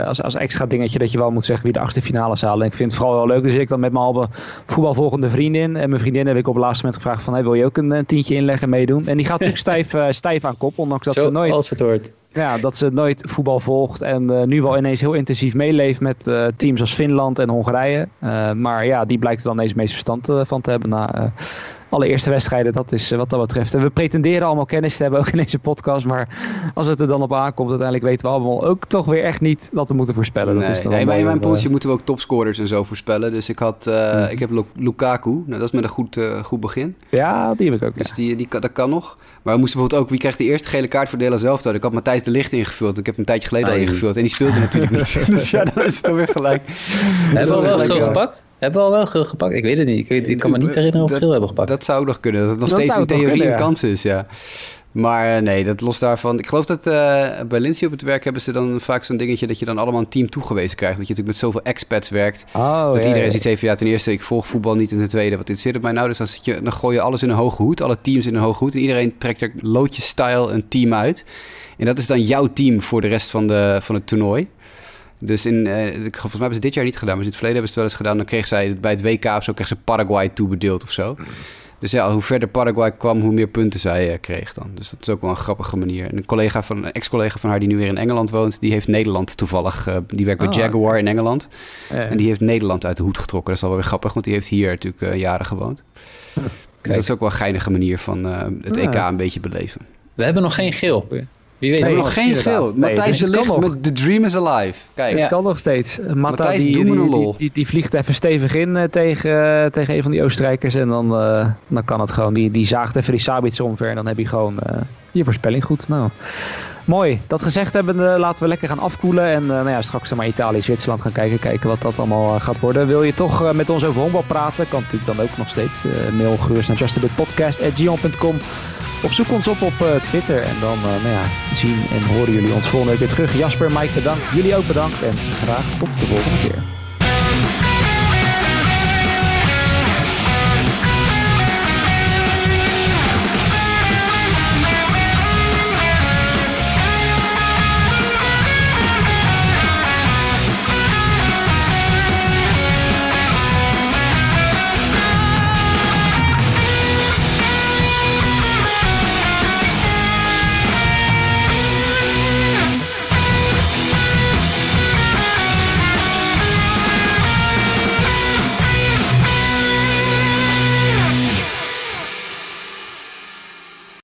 uh, als, als extra dingetje dat je wel moet zeggen wie de achtste finale halen. En ik vind het vooral wel leuk. Dus ik dan met mijn halve voetbalvolgende vriendin. En mijn vriendin heb ik op het laatste moment gevraagd van... Hey, wil je ook een, een tientje inleggen en meedoen? En die gaat natuurlijk stijf, uh, stijf aan kop. Ondanks dat zo, ze nooit... als het hoort. Ja, dat ze nooit voetbal volgt. En uh, nu wel ineens heel intensief meeleeft met teams als Finland en Hongarije. maar ja, die blijkt er dan ineens het meest verstand van te hebben na allereerste wedstrijden. Dat is wat dat betreft. En we pretenderen allemaal kennis te hebben, ook in deze podcast. Maar als het er dan op aankomt, uiteindelijk weten we allemaal ook toch weer echt niet wat we moeten voorspellen. Nee, dat is nee maar in mijn poeltje moeten we ook topscorers en zo voorspellen. Dus ik, had, uh, ik heb Lukaku. Nou, dat is met een goed, uh, goed begin. Ja, die heb ik ook. Dus die, die, dat kan nog. Maar we moesten bijvoorbeeld ook, wie krijgt de eerste gele kaart voor Dela zelf? Ik had Matthijs de Licht ingevuld. Ik heb een tijdje geleden al ingevuld. En die speelde natuurlijk niet. dus ja, dan is het toch weer gelijk. Hebben we al wel geel gepakt? Hebben we al wel geel gepakt? Ik weet het niet. Ik, ik kan me niet herinneren of we geel hebben gepakt. Dat zou ook nog kunnen. Dat het nog steeds in theorie een kans is, ja. Maar eh, nee, dat los daarvan. Ik geloof dat uh, bij Lindsay op het werk hebben ze dan vaak zo'n dingetje dat je dan allemaal een team toegewezen krijgt. Dat je natuurlijk met zoveel expats werkt. Oh, dat iedereen ja. ziet even, ja, ten eerste, ik volg voetbal niet. En ten tweede, wat dit zit mij nou? Dus dan, zit je, dan gooi je alles in een hoge hoed, alle teams in een hoge hoed. En iedereen trekt er loodjes-style een team uit. En dat is dan jouw team voor de rest van, de, van het toernooi. Dus in, uh, volgens mij hebben ze dit jaar niet gedaan, maar in het verleden hebben ze het wel eens gedaan. Dan kreeg zij bij het WK of zo, kreeg ze Paraguay toebedeeld of zo. Dus ja, hoe verder Paraguay kwam, hoe meer punten zij uh, kreeg dan. Dus dat is ook wel een grappige manier. En een, collega van, een ex-collega van haar die nu weer in Engeland woont, die heeft Nederland toevallig. Uh, die werkt bij oh, Jaguar in Engeland. En die heeft Nederland uit de hoed getrokken. Dat is wel weer grappig, want die heeft hier natuurlijk uh, jaren gewoond. Dus dat is ook wel een geinige manier van het EK een beetje beleven. We hebben nog geen geel. Wie weet. Nee, nog geen geel. Matthijs de Ligt met The Dream is Alive. Kijk. Het kan nog steeds. Matthijs, die, die, die, die, die, vliegt even stevig in uh, tegen, uh, tegen een van die Oostenrijkers. En dan, uh, dan kan het gewoon. Die, die zaagt even die Sabits omver. En dan heb je gewoon je voorspelling goed. Nou, mooi. Dat gezegd hebben, laten we lekker gaan afkoelen. En nou ja, straks maar Italië, Zwitserland gaan kijken. Kijken wat dat allemaal gaat worden. Wil je toch met ons over honkbal praten? Kan natuurlijk dan ook nog steeds. mail gerust naar justabitpodcast.gmail.com. Of zoek ons op op uh, Twitter en dan uh, nou ja, zien en horen jullie ons volgende week weer terug. Jasper, Mike bedankt. Jullie ook bedankt en graag tot de volgende keer.